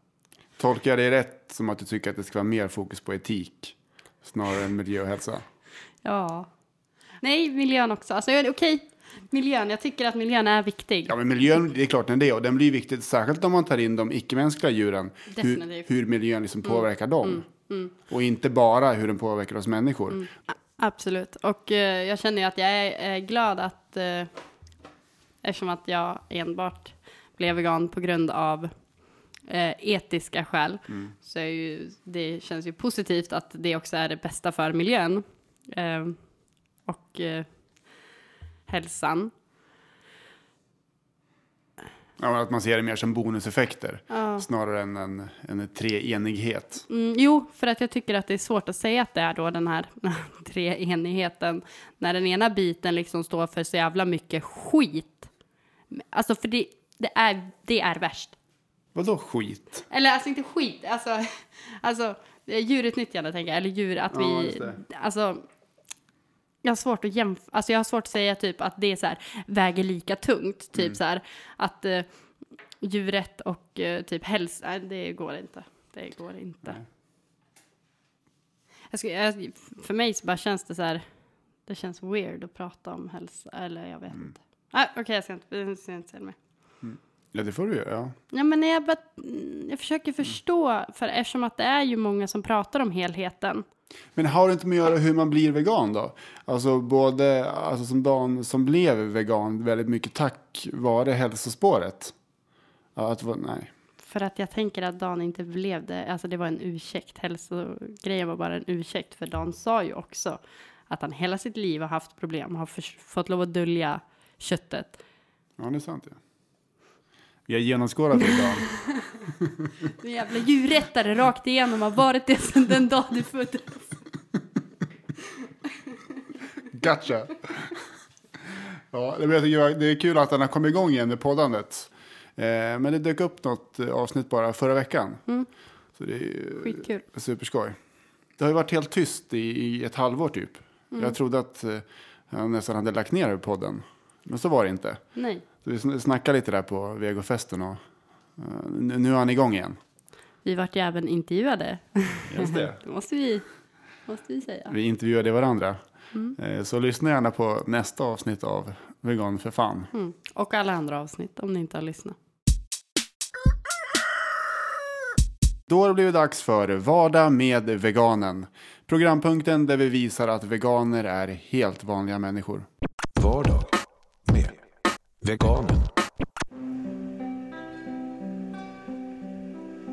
Tolkar jag dig rätt som att du tycker att det ska vara mer fokus på etik snarare än miljö och hälsa? Ja. Nej, miljön också. Alltså, okej, miljön. Jag tycker att miljön är viktig. Ja, men miljön, det är klart den är det. Och den blir viktig, särskilt om man tar in de icke-mänskliga djuren. Hur, hur miljön liksom påverkar dem. Och inte bara hur den påverkar oss människor. Absolut. Och eh, jag känner ju att jag är eh, glad att, eh, eftersom att jag enbart blev vegan på grund av eh, etiska skäl, så är ju, det känns ju positivt att det också är det bästa för miljön eh, och eh, hälsan. Ja, att man ser det mer som bonuseffekter. Ja. Snarare än en, en treenighet. Mm, jo, för att jag tycker att det är svårt att säga att det är då den här treenigheten när den ena biten liksom står för så jävla mycket skit. Alltså, för det, det, är, det är värst. Vadå skit? Eller alltså inte skit, alltså, alltså djurutnyttjande tänker jag, eller djur att Ja, vi, alltså jag har svårt att jämföra, alltså jag har svårt att säga typ att det är så här, väger lika tungt, typ Mm. så här, att eh, djuret och eh, typ hälsa, nej, det går inte, det går inte. Nej. Jag ska, jag, för mig så bara känns det så här, det känns weird att prata om hälsa, eller jag vet Mm. inte. Nej, okej, jag ska inte, jag ska inte säga mer. Ja, det får du göra. Ja. Ja, men jag, bara, mm, jag försöker förstå, för eftersom att det är ju många som pratar om helheten. Men har det inte med att göra hur man blir vegan då? Alltså både alltså som Dan som blev vegan väldigt mycket tack vare hälsospåret. Att, nej. För att jag tänker att Dan inte blev det, alltså det var en ursäkt. Hälsogrejen var bara en ursäkt, för Dan sa ju också att han hela sitt liv har haft problem, har fått lov att dölja köttet. Ja, det är sant. Ja. Vi har genomskådat det idag. En jävla djurrättare rakt igenom har varit det sedan den dag du föddes. Gotcha! Ja, det, är kul att den har kommit igång igen med poddandet. Eh, men det dök upp något eh, avsnitt bara förra veckan. Så det är Skitkul. superskoj. Det har ju varit helt tyst i, i ett halvår typ. Jag trodde att eh, jag nästan hade lagt ner podden. Men så var det inte. Nej, Så vi sn- snackade lite där på vegofesten och eh, nu, är han igång igen. vi vart ju även intervjuade. Just det. Det måste vi, måste vi säga. Vi intervjuade varandra. Eh, Så lyssna gärna på nästa avsnitt av Vegan för fan. Mm. Och alla andra avsnitt om ni inte har lyssnat. Då har det blivit dags för Vardag med veganen. Programpunkten där vi visar att veganer är helt vanliga människor. Veganen.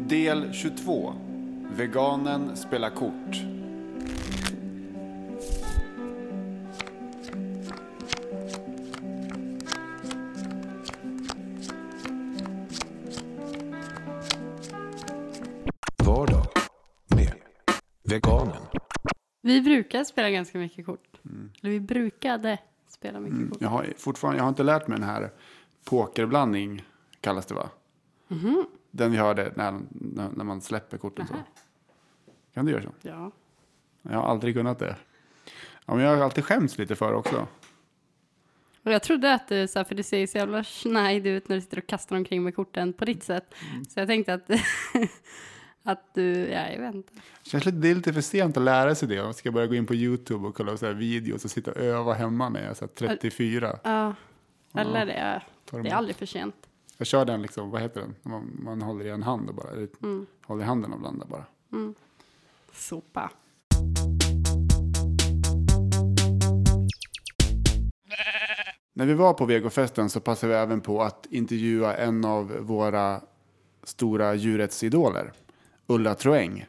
Del 22. Veganen spelar kort. Vardag med veganen. Vi brukar spela ganska mycket kort. Eller vi brukade spela mycket Mm, kort. jag, har fortfarande, jag har inte lärt mig den här pokerblandning, kallas det va? Den vi hörde när, när, när man släpper korten. Så. Kan du göra så? Ja. Jag har aldrig kunnat det. Ja, men jag har alltid skämts lite för också. Och jag trodde att du, så här, för det ser så jävla schneid ut när du sitter och kastar omkring med korten på ditt sätt. Så jag tänkte att, att du, ja jag vet inte. Känns lite, det är lite för sent att lära sig det. Man ska börja gå in på YouTube och kolla så videos och sitta och öva hemma när jag är så här 34. Ja, eller det, det är aldrig för sent. Jag kör den, liksom, vad heter den? Man, man håller i en hand och bara, Mm. håller i handen och blandar bara. Sopa. När vi var på vegofesten så passade vi även på att intervjua en av våra stora djurrättsidoler, Ulla Troeng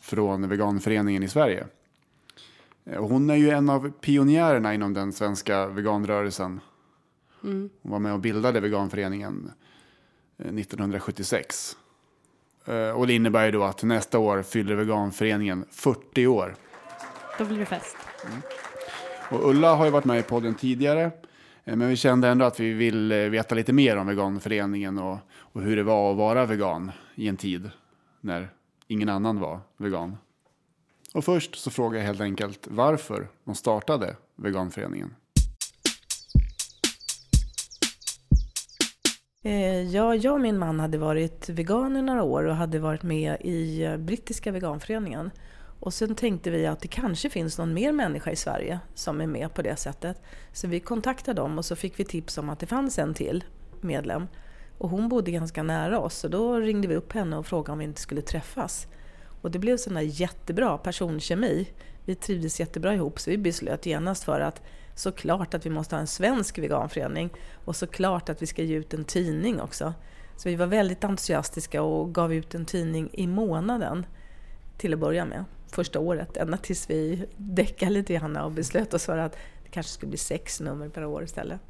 från veganföreningen i Sverige. Eh, Hon är ju en av pionjärerna inom den svenska veganrörelsen. Hon var med och bildade veganföreningen eh, 1976. Eh, Och det innebär ju då att nästa år fyller veganföreningen 40 år. Då blir det fest. Och Ulla har ju varit med i podden tidigare. eh, Men vi kände ändå att vi vill eh, veta lite mer om veganföreningen och, och hur det var att vara vegan i en tid när ingen annan var vegan. Och först så frågar jag helt enkelt varför de startade veganföreningen. Eh, ja, jag och min man hade varit veganer några år och hade varit med i eh, brittiska veganföreningen. Och sen tänkte vi att det kanske finns någon mer människa i Sverige som är med på det sättet. Så vi kontaktade dem och så fick vi tips om att det fanns en till medlem. Och hon bodde ganska nära oss så då ringde vi upp henne och frågade om vi inte skulle träffas. Och det blev sån där jättebra personkemi. Vi trivdes jättebra ihop så vi beslöt genast för att såklart att vi måste ha en svensk veganförening och såklart att vi ska ge ut en tidning också. Så vi var väldigt entusiastiska och gav ut en tidning i månaden till att börja med, första året, ända tills vi däckade lite grann och beslöt oss för att det kanske skulle bli sex nummer per år istället.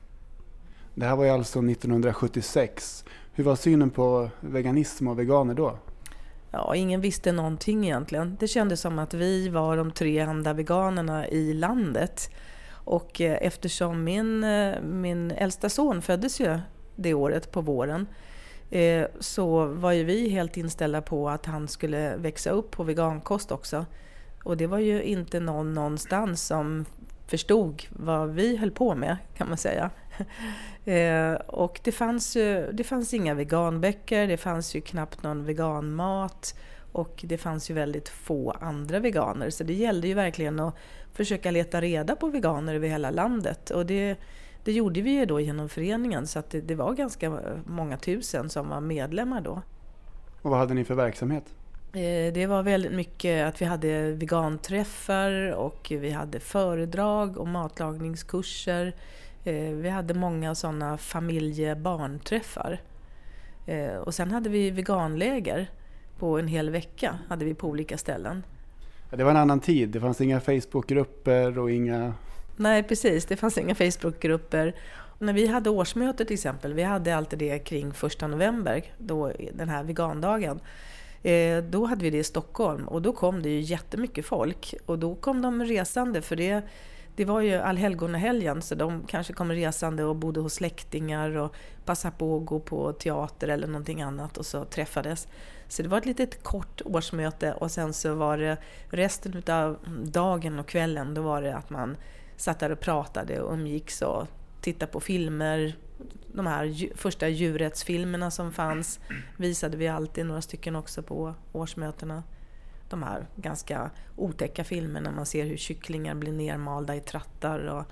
Det här var ju alltså 1976. Hur var synen på veganism och veganer då? Ja, ingen visste någonting egentligen. Det kändes som att vi var de tre enda veganerna i landet. Och eh, eftersom min, eh, min äldsta son föddes ju det året på våren eh, så var ju vi helt inställda på att han skulle växa upp på vegankost också. Och det var ju inte någon någonstans som förstod vad vi höll på med kan man säga. Eh, och det fanns ju det fanns inga veganböcker, det fanns ju knappt någon veganmat och det fanns ju väldigt få andra veganer. Så det gällde ju verkligen att försöka leta reda på veganer över hela landet. Och det, det gjorde vi ju då genom föreningen så att det, det var ganska många tusen som var medlemmar då. Och vad hade ni för verksamhet? Eh, Det var väldigt mycket att vi hade veganträffar och vi hade föredrag och matlagningskurser. Eh, Vi hade många sådana familjebarnträffar. Eh, Och sen hade vi veganläger på en hel vecka hade vi på olika ställen. Ja, Det var en annan tid. Det fanns inga Facebookgrupper och inga... Nej precis, det fanns inga Facebookgrupper. Och när vi hade årsmöte till exempel, vi hade alltid det kring första november, då, den här vegandagen. Eh, då hade vi det i Stockholm och då kom det ju jättemycket folk. Och då kom de resande för det, det var ju allhelgonahelgen så de kanske kom resande och bodde hos släktingar och passade på att gå på teater eller någonting annat och så träffades. Så det var ett litet kort årsmöte och sen så var det resten av dagen och kvällen då var det att man satt där och pratade och umgicks och tittade på filmer. De här första djurrättsfilmerna som fanns visade vi alltid några stycken också på årsmötena. De här ganska otäcka filmerna man ser hur kycklingar blir nermalda i trattar och,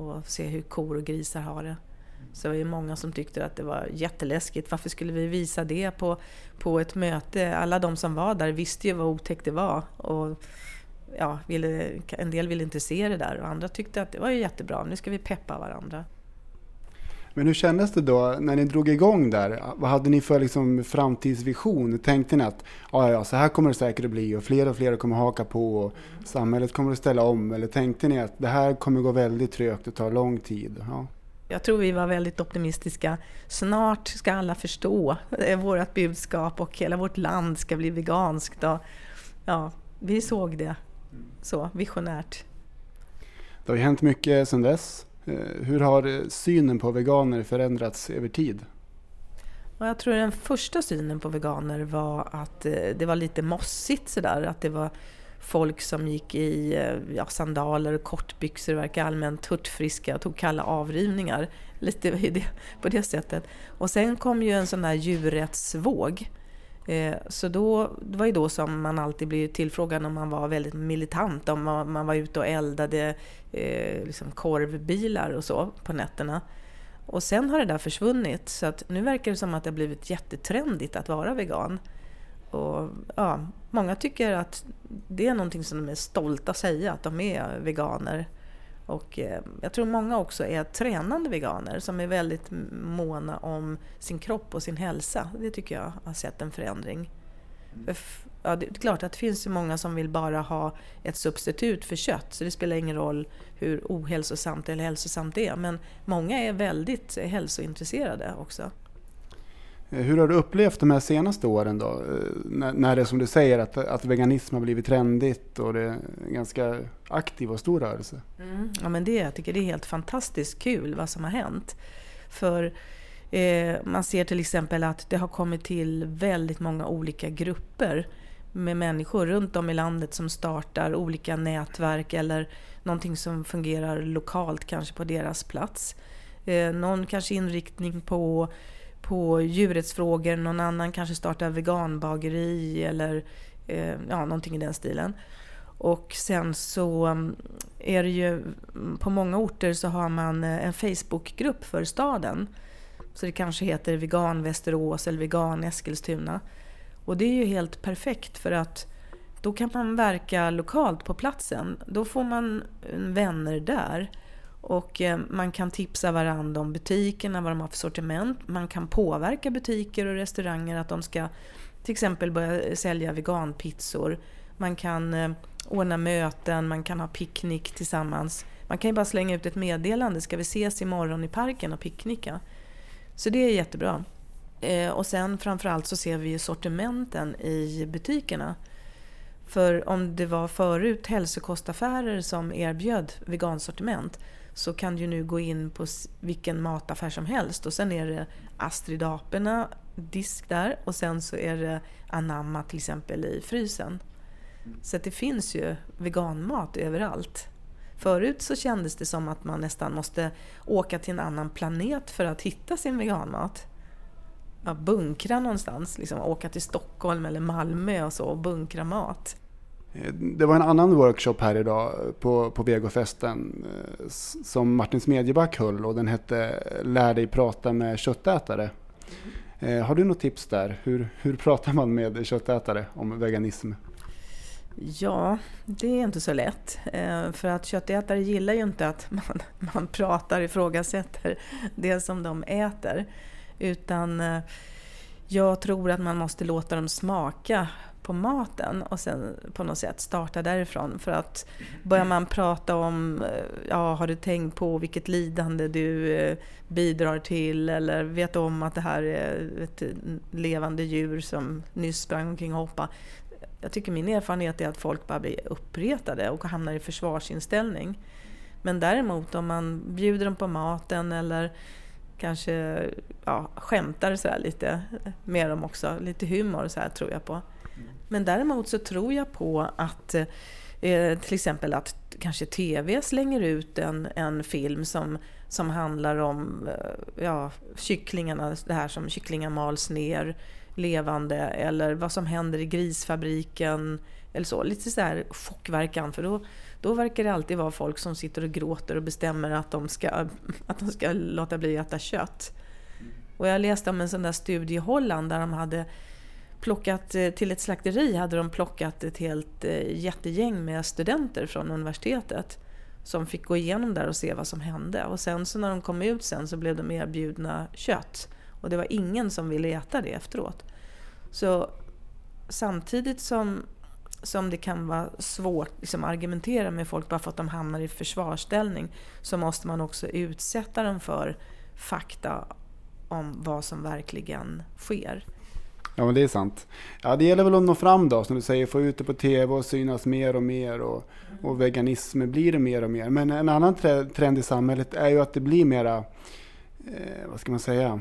och ser hur kor och grisar har det. Så det var ju många som tyckte att det var jätteläskigt. Varför skulle vi visa det på, på ett möte? Alla de som var där visste ju vad otäckt det var. Och ja, ville, en del ville inte se det där och andra tyckte att det var ju jättebra, nu ska vi peppa varandra. Men hur kändes det då när ni drog igång där? Vad hade ni för liksom framtidsvision? Tänkte ni att ja, ja, så här kommer det säkert att bli och fler och fler kommer haka på och samhället kommer att ställa om? Eller tänkte ni att det här kommer gå väldigt trögt och ta lång tid? Ja. Jag tror vi var väldigt optimistiska. Snart ska alla förstå eh, vårt budskap och hela vårt land ska bli veganskt. Och, ja, vi såg det så visionärt. Det har ju hänt mycket sedan dess. Eh, hur har eh, synen på veganer förändrats över tid? Jag tror den första synen på veganer var att eh, det var lite mossigt sådär. Att det var folk som gick i ja, sandaler och kortbyxor och verkade allmänt hurtfriska och tog kalla avrivningar. Lite på det sättet. Och sen kom ju en sån där djurrättsvåg. Eh, så då, det var ju då som man alltid blev tillfrågad om man var väldigt militant, om man, man var ute och eldade eh, liksom korvbilar och så på nätterna. Och sen har det där försvunnit så att nu verkar det som att det har blivit jättetrendigt att vara vegan. Och, ja, många tycker att det är någonting som de är stolta att säga, att de är veganer. Och eh, jag tror många också är tränande veganer som är väldigt måna om sin kropp och sin hälsa. Det tycker jag har sett en förändring. För f- Ja, det är klart att det finns ju många som vill bara ha ett substitut för kött så det spelar ingen roll hur ohälsosamt eller hälsosamt det är. Men många är väldigt hälsointresserade också. Eh, hur har du upplevt de här senaste åren då? Eh, när, när det är som du säger att, att veganism har blivit trendigt och det är en ganska aktiv och stor rörelse. Mm. Ja, men det, jag tycker det är helt fantastiskt kul vad som har hänt. För eh, man ser till exempel att det har kommit till väldigt många olika grupper med människor runt om i landet som startar olika nätverk eller någonting som fungerar lokalt kanske på deras plats. Eh, någon kanske inriktning på, på djurrättsfrågor, någon annan kanske startar veganbageri eller eh, ja, någonting i den stilen. Och sen så mm, är det ju mm, på många orter så har man eh, en Facebookgrupp för staden. Så det kanske heter Vegan Västerås eller Vegan Eskilstuna. Och det är ju helt perfekt för att då kan man verka lokalt på platsen. Då får man mm, vänner där. Och eh, man kan tipsa varandra om butikerna, vad de har för sortiment. Man kan påverka butiker och restauranger att de ska till exempel börja eh, sälja veganpizzor. Man kan eh, ordna möten, man kan ha picknick tillsammans. Man kan ju bara slänga ut ett meddelande, ska vi ses imorgon i parken och picknicka? Så det är jättebra. Och sen framförallt så ser vi ju sortimenten i butikerna. För om det var förut hälsokostaffärer som erbjöd vegansortiment så kan du nu gå in på vilken mataffär som helst och sen är det Astrid Aperna disk där och sen så är det Anamma till exempel i frysen. Så att det finns ju veganmat överallt. Förut så kändes det som att man nästan måste åka till en annan planet för att hitta sin veganmat. Ja, bunkra någonstans, liksom åka till Stockholm eller Malmö och så och bunkra mat. Det var en annan workshop här idag på, på Vegofesten eh, som Martin Smedjeback höll och den hette Lär dig prata med köttätare. Eh, har du något tips där? Hur, hur pratar man med köttätare om veganism? Ja, det är inte så lätt. Eh, för att köttätare gillar ju inte att man, man pratar, ifrågasätter det som de äter. Utan jag tror att man måste låta dem smaka på maten och sen på något sätt starta därifrån. För att börjar man prata om, eh, ja har du tänkt på vilket lidande du eh, bidrar till eller vet om att det här är ett levande djur som nyss sprang omkring och hoppade. Jag tycker min erfarenhet är att folk bara blir uppretade och hamnar i försvarsinställning. Men däremot om man bjuder dem på maten eller kanske ja, skämtar så lite med dem också, lite humor så här tror jag på. Men däremot så tror jag på att eh, till exempel att kanske TV slänger ut en, en film som, som handlar om eh, ja, kycklingarna, det här som kycklingar mals ner levande eller vad som händer i grisfabriken eller så. Lite så här chockverkan för då, då verkar det alltid vara folk som sitter och gråter och bestämmer att de ska, att de ska låta bli att äta kött. Och jag läste om en sån där studie i Holland där de hade plockat, eh, till ett slakteri hade de plockat ett helt eh, jättegäng med studenter från universitetet som fick gå igenom där och se vad som hände. Och sen så när de kom ut sen så blev de erbjudna kött. Och det var ingen som ville äta det efteråt. Så samtidigt som, som det kan vara svårt att liksom, argumentera med folk bara för att de hamnar i försvarsställning så måste man också utsätta dem för fakta om vad som verkligen sker. Ja, men det är sant. Ja, det gäller väl att nå fram då, som du säger, få ut det på tv och synas mer och mer och, och veganism blir det mer och mer. Men en annan trend i samhället är ju att det blir mera, eh, vad ska man säga,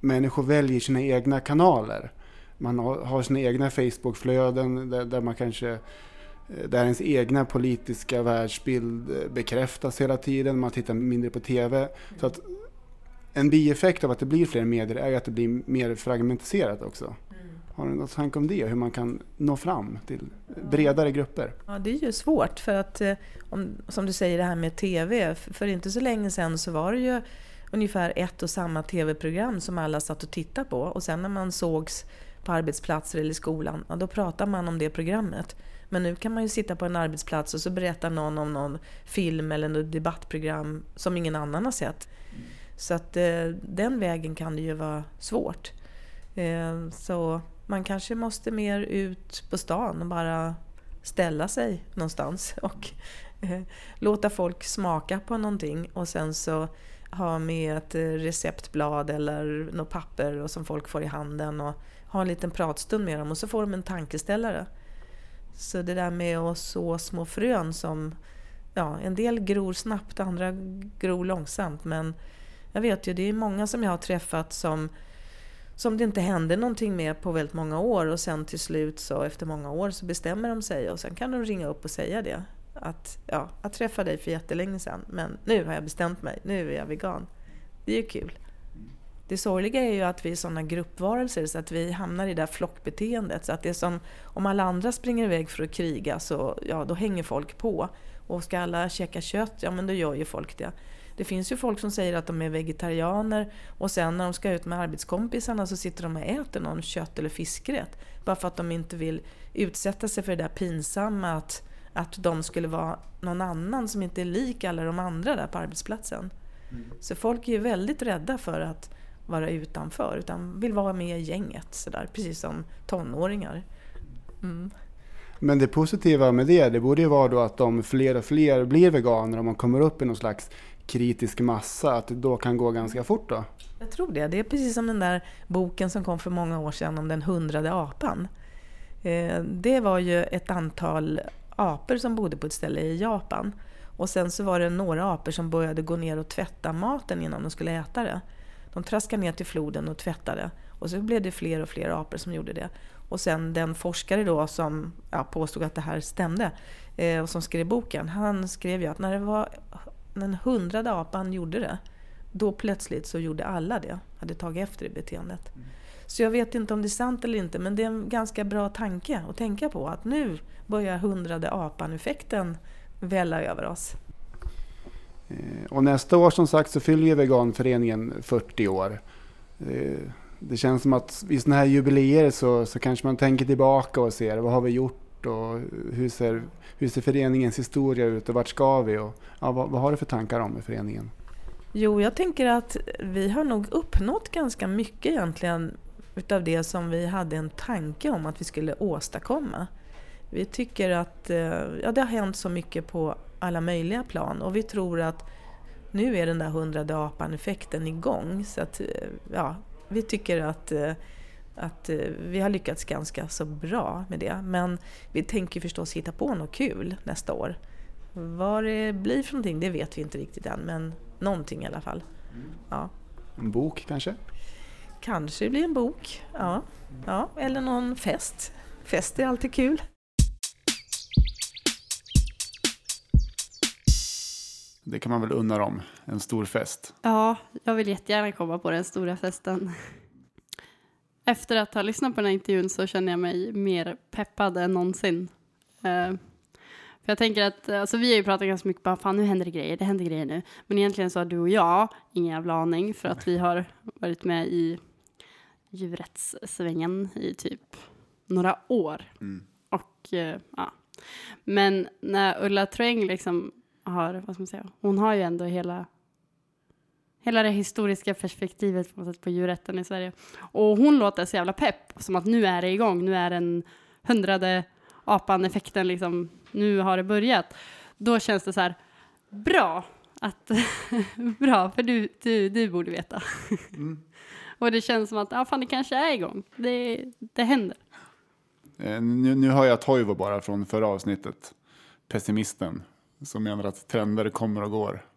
människor väljer sina egna kanaler. Man har, sina egna Facebookflöden där, där man kanske eh, där ens egna politiska världsbild eh, bekräftas hela tiden. Man tittar mindre på TV. Så att en bieffekt av att det blir fler medier är ju att det blir mer fragmentiserat också. Har du något tanke om det? Hur man kan nå fram till bredare grupper? Ja, det är ju svårt för att, eh, om, som du säger det här med TV, för inte så länge sedan så var det ju ungefär ett och samma TV-program som alla satt och tittade på och sen när man sågs på arbetsplatser eller i skolan, ja, då pratar man om det programmet. Men nu kan man ju sitta på en arbetsplats och så berättar någon om någon film eller något debattprogram som ingen annan har sett. Så att eh, den vägen kan det ju vara svårt. Eh, så man kanske måste mer ut på stan och bara ställa sig någonstans och eh, låta folk smaka på någonting och sen så ha med ett eh, receptblad eller något papper och som folk får i handen och ha en liten pratstund med dem och så får de en tankeställare. Så det där med att så små frön som, ja, en del gror snabbt, andra gror långsamt men jag vet ju, det är många som jag har träffat som som det inte hände någonting med på väldigt många år och sen till slut så efter många år så bestämmer de sig och sen kan de ringa upp och säga det. Att ja, jag träffade dig för jättelänge sedan men nu har jag bestämt mig, nu är jag vegan. Det är ju kul. Det sorgliga är ju att vi är sådana gruppvarelser så att vi hamnar i det där flockbeteendet. Så att det är som om alla andra springer iväg för att kriga så ja, då hänger folk på. Och ska alla käka kött, ja men då gör ju folk det. Det finns ju folk som säger att de är vegetarianer och sen när de ska ut med arbetskompisarna så sitter de och äter någon kött eller fiskrätt. Bara för att de inte vill utsätta sig för det där pinsamma att, att de skulle vara någon annan som inte är lik alla de andra där på arbetsplatsen. Så folk är ju väldigt rädda för att vara utanför utan vill vara med i gänget sådär, precis som tonåringar. Mm. Men det positiva med det, det borde ju vara då att om fler och fler blir veganer och man kommer upp i någon slags kritisk massa, att det då kan gå ganska fort då? Jag tror det. Det är precis som den där boken som kom för många år sedan om den hundrade apan. Eh, det var ju ett antal apor som bodde på ett ställe i Japan. Och sen så var det några apor som började gå ner och tvätta maten innan de skulle äta det. De traskade ner till floden och tvättade. Och så blev det fler och fler apor som gjorde det. Och sen den forskare då som ja, påstod att det här stämde eh, och som skrev boken, han skrev ju att när det var den hundrade apan gjorde det, då plötsligt så gjorde alla det, hade tagit efter det beteendet. Så jag vet inte om det är sant eller inte, men det är en ganska bra tanke att tänka på att nu börjar hundrade apan-effekten välla över oss. Eh, Och nästa år som sagt så fyller ju veganföreningen 40 år. Eh, Det känns som att vid sådana här jubileer så, så kanske man tänker tillbaka och ser vad har vi gjort och hur ser, hur ser föreningens historia ut och vart ska vi och ja, vad, vad har du för tankar om med föreningen? Jo, jag tänker att vi har nog uppnått ganska mycket egentligen utav det som vi hade en tanke om att vi skulle åstadkomma. Vi tycker att eh, ja, det har hänt så mycket på alla möjliga plan och vi tror att nu är den där hundrade apan-effekten igång. Så att, eh, ja, vi tycker att, eh, att eh, vi har lyckats ganska så bra med det. Men vi tänker förstås hitta på något kul nästa år. Vad det blir för någonting, det vet vi inte riktigt än, men någonting i alla fall. Ja. En bok kanske? Kanske det blir en bok, ja. ja. Eller någon fest. Fest är alltid kul. Det kan man väl unna dem, en stor fest. Ja, jag vill jättegärna komma på den stora festen. Efter att ha lyssnat på den här intervjun så känner jag mig mer peppad än någonsin. Eh, för jag tänker att, alltså vi har ju pratat ganska mycket bara, fan nu händer det grejer, det händer grejer nu. Men egentligen så har du och jag ingen jävla aning för att vi har varit med i djurrättssvängen i typ några år. Mm. Och eh, ja. Men när Ulla Troeng liksom har, vad ska man säga, hon har ju ändå hela Hela det historiska perspektivet på, något sätt på djurrätten i Sverige. Och hon låter så jävla pepp, som att nu är det igång, nu är den hundrade apan-effekten liksom, nu har det börjat. Då känns det så här, bra, att, bra, för du, du, du borde veta. Och det känns som att, ja fan det kanske är igång, det, det händer. Eh, Nu, nu hör jag Toivo bara från förra avsnittet, pessimisten, som menar att trender kommer och går.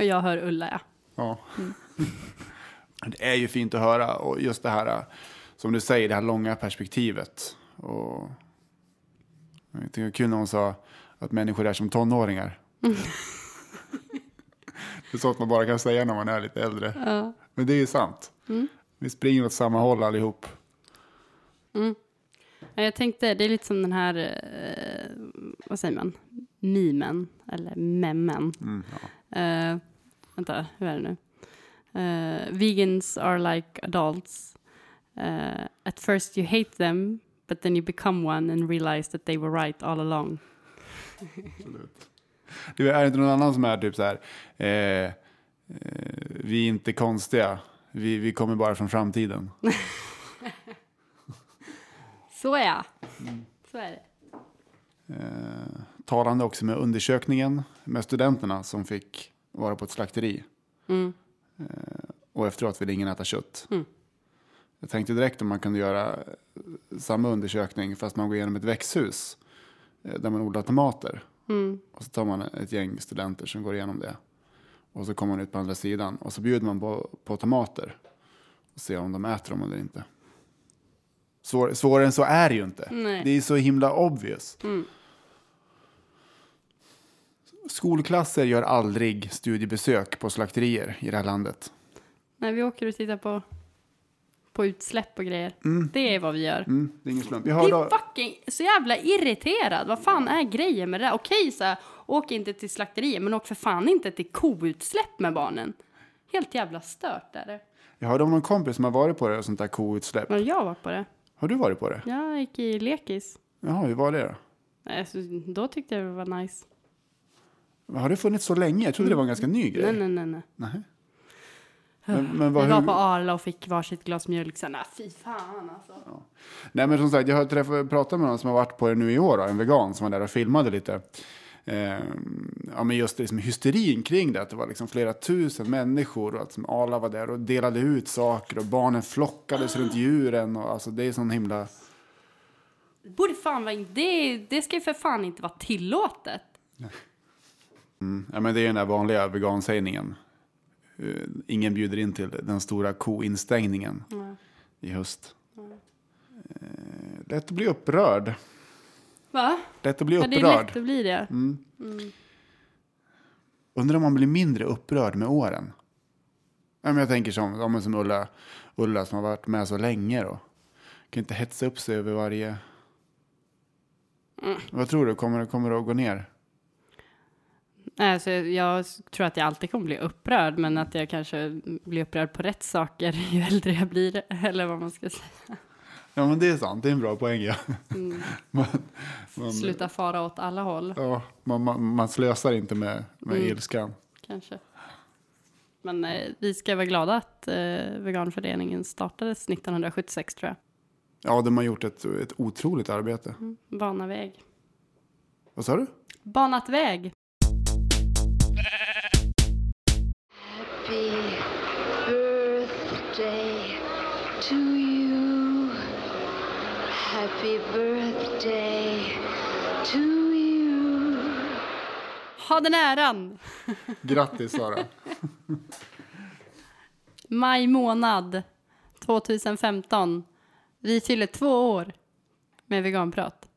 Och jag hör Ulla, ja. Ja. Det är ju fint att höra och just det här som du säger, det här långa perspektivet. Och jag tycker det var kul när hon sa att människor är som tonåringar. det är sånt man bara kan säga när man är lite äldre. Ja. Men det är ju sant. Vi springer åt samma håll allihop. Ja, Jag tänkte, det är lite som den här, eh, vad säger man, memen, eller memmen. Mm, ja. Eh, vänta, hur är det nu? Eh, vegans are like adults. Eh, at first you hate them, but then you become one and realize that they were right all along. Det är inte någon annan som är typ så här. Eh, eh, vi är inte konstiga. Vi, vi kommer bara från framtiden. Så ja, så är det. Eh, talande också med undersökningen med studenterna som fick vara på ett slakteri. Mm. Eh, och efteråt ville ingen äta kött. Mm. Jag tänkte direkt om man kunde göra eh, samma undersökning fast man går igenom ett växthus eh, där man odlar tomater. Mm. Och så tar man ett gäng studenter som går igenom det. Och så kommer man ut på andra sidan och så bjuder man på, på tomater. Och ser om de äter dem eller inte. Svår, svårare än så är det ju inte. Nej. Det är så himla obvious. Mm. Skolklasser gör aldrig studiebesök på slakterier i det här landet. Nej, vi åker och tittar på, på utsläpp och grejer. Mm. Det är vad vi gör. Mm, det är ingen slump. Hörde, är fucking så jävla irriterad. Vad fan är grejen med det där? Okej, så här, åk inte till slakterier, men åk för fan inte till koutsläpp med barnen. Helt jävla stört är det. jag hörde om någon kompis som har varit på det, och sånt där koutsläpp. Men jag var på det. Har du varit på det? Jag gick i lekis. Jaha, hur var det då? Nej, så då tyckte jag det var nice. Har det funnits så länge? Jag trodde det var en ganska ny grej. Nej, nej, nej. nej. Nej. Men, men vad, vi var på Arla och fick varsitt glas mjölk. Sen, nej, fy fan alltså. Nej men som sagt, jag har träffat, pratat med någon som har varit på det nu i år, då, en vegan som var där och filmade lite. Eh, ja men just det, liksom, hysterin kring det, att det var liksom flera tusen människor och att som alla var där och delade ut saker och barnen flockades runt djuren och alltså det är sån himla... Det borde fan vara, det, det ska ju för fan inte vara tillåtet. Mm, ja men det är den där vanliga vegansägningen. Eh, ingen bjuder in till den stora koinstängningen Nej. i höst. Eh, lätt att bli upprörd. Va? Lätt att bli Ja, det är upprörd. lätt att bli det. Undrar om man blir mindre upprörd med åren. Ja, men jag tänker som, ja, som Ulla, Ulla som har varit med så länge då. Kan inte hetsa upp sig över varje... Mm. Vad tror du? Kommer kommer det att gå ner? Alltså, jag tror att jag alltid kommer bli upprörd, men att jag kanske blir upprörd på rätt saker ju äldre jag blir, eller vad man ska säga. Ja, men det är sant. Det är en bra poäng. Ja. Mm. Man, man, Sluta fara åt alla håll, ja, man, man, man slösar inte med, med Mm. ilskan. kanske. Men eh, vi ska vara glada att eh, veganföreningen startades 1976, tror jag. Ja, de har gjort ett, ett otroligt arbete. Mm. Bana väg. Vad sa du? Banat väg! Happy birthday to you. Happy birthday to you. Ha den äran! Grattis Sara. Maj månad 2015. Vi fyller två år med veganprat.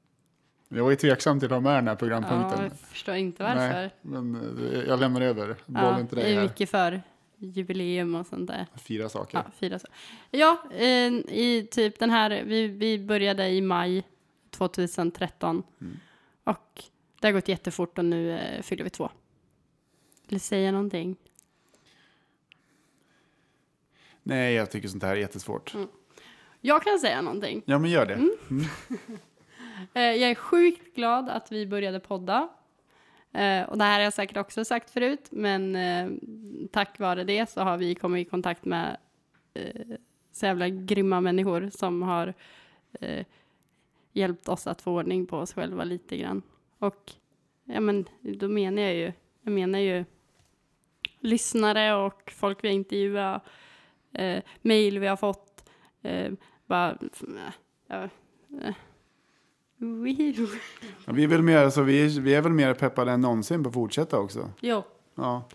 Jag var ju tveksam till att ha med den här Ja, programpunkten. jag förstår inte varför. Nej, men eh, jag lämnar över bollen ja, till det dig är här. mycket för jubileum och sånt där. Fyra saker. Ja, fyra så. Ja, eh, i typ den här, vi, vi började i maj 2013 Mm. och det har gått jättefort och nu eh, fyller vi två. Vill du säga någonting? Nej, jag tycker sånt här är jättesvårt. Mm. Jag kan säga någonting. Ja, men gör det. Mm. Mm. Eh, jag är sjukt glad att vi började podda. Eh, och det här har jag säkert också sagt förut, men eh, tack vare det så har vi kommit i kontakt med eh, så jävla grymma människor som har eh, hjälpt oss att få ordning på oss själva lite grann. Och ja, men då menar jag ju, jag menar ju lyssnare och folk vi har intervjuat, eh, mejl vi har fått, eh, bara, ja, eh, Ja, vi, är väl mer, alltså, vi, är, vi är väl mer peppade än någonsin på att fortsätta också. Jo. Ja.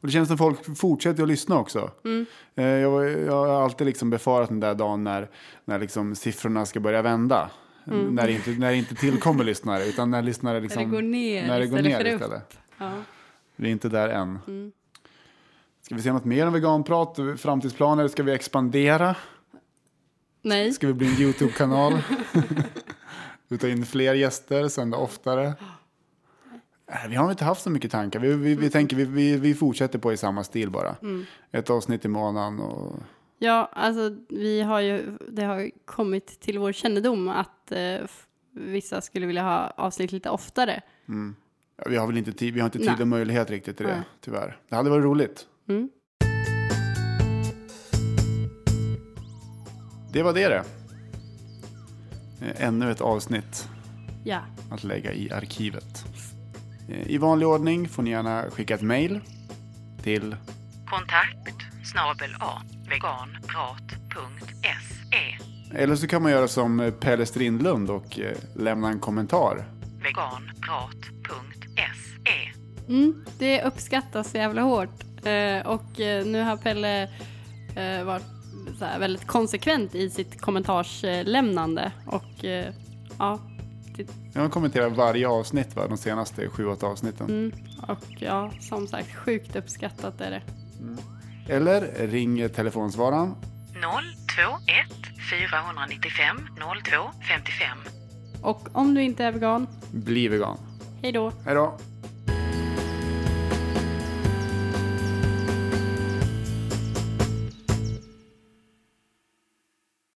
Och det känns som folk fortsätter att lyssna också. Mm. Eh, Jag, jag har alltid liksom befarat den där dagen när, när liksom siffrorna ska börja vända. Mm. När, det inte, när det inte tillkommer lyssnare, utan när lyssnare liksom... när det går ner när det går istället ner upp. istället. Ja. Vi är inte där än. Mm. Ska vi se något mer om veganprat? Framtidsplaner? Ska vi expandera? Nej. Ska vi bli en YouTube-kanal? vi ta in fler gäster, sända oftare? Äh, Vi har inte haft så mycket tankar. Vi, vi, vi tänker vi, vi, vi fortsätter på i samma stil bara. Mm. Ett avsnitt i månaden. Och, Ja, alltså vi har ju, det har kommit till vår kännedom att eh, vissa skulle vilja ha avsnitt lite oftare. mm. ja, vi har väl inte tid, vi har inte tid Nej. och möjlighet riktigt till det, Nej. tyvärr. Det hade varit roligt. Mm. Det var det det. Eh, Ännu ett avsnitt Ja. att lägga i arkivet. Eh, I vanlig ordning får ni gärna skicka ett mejl till Kontakt snabel a veganprat.se Eller så kan man göra som eh, Pelle Strindlund och lämna en kommentar. veganprat.se Mm, det uppskattas jävla hårt. Och nu har Pelle varit här, väldigt konsekvent i sitt kommentarslämnande. Och eh, ja, Jag kommenterar varje avsnitt, va? de senaste sju, åtta avsnitten. mm, och ja, som sagt, sjukt uppskattat är det. Eller ring telefonsvararen 021 495 02 55 Och om du inte är vegan, Bli vegan. hej då! Hej då!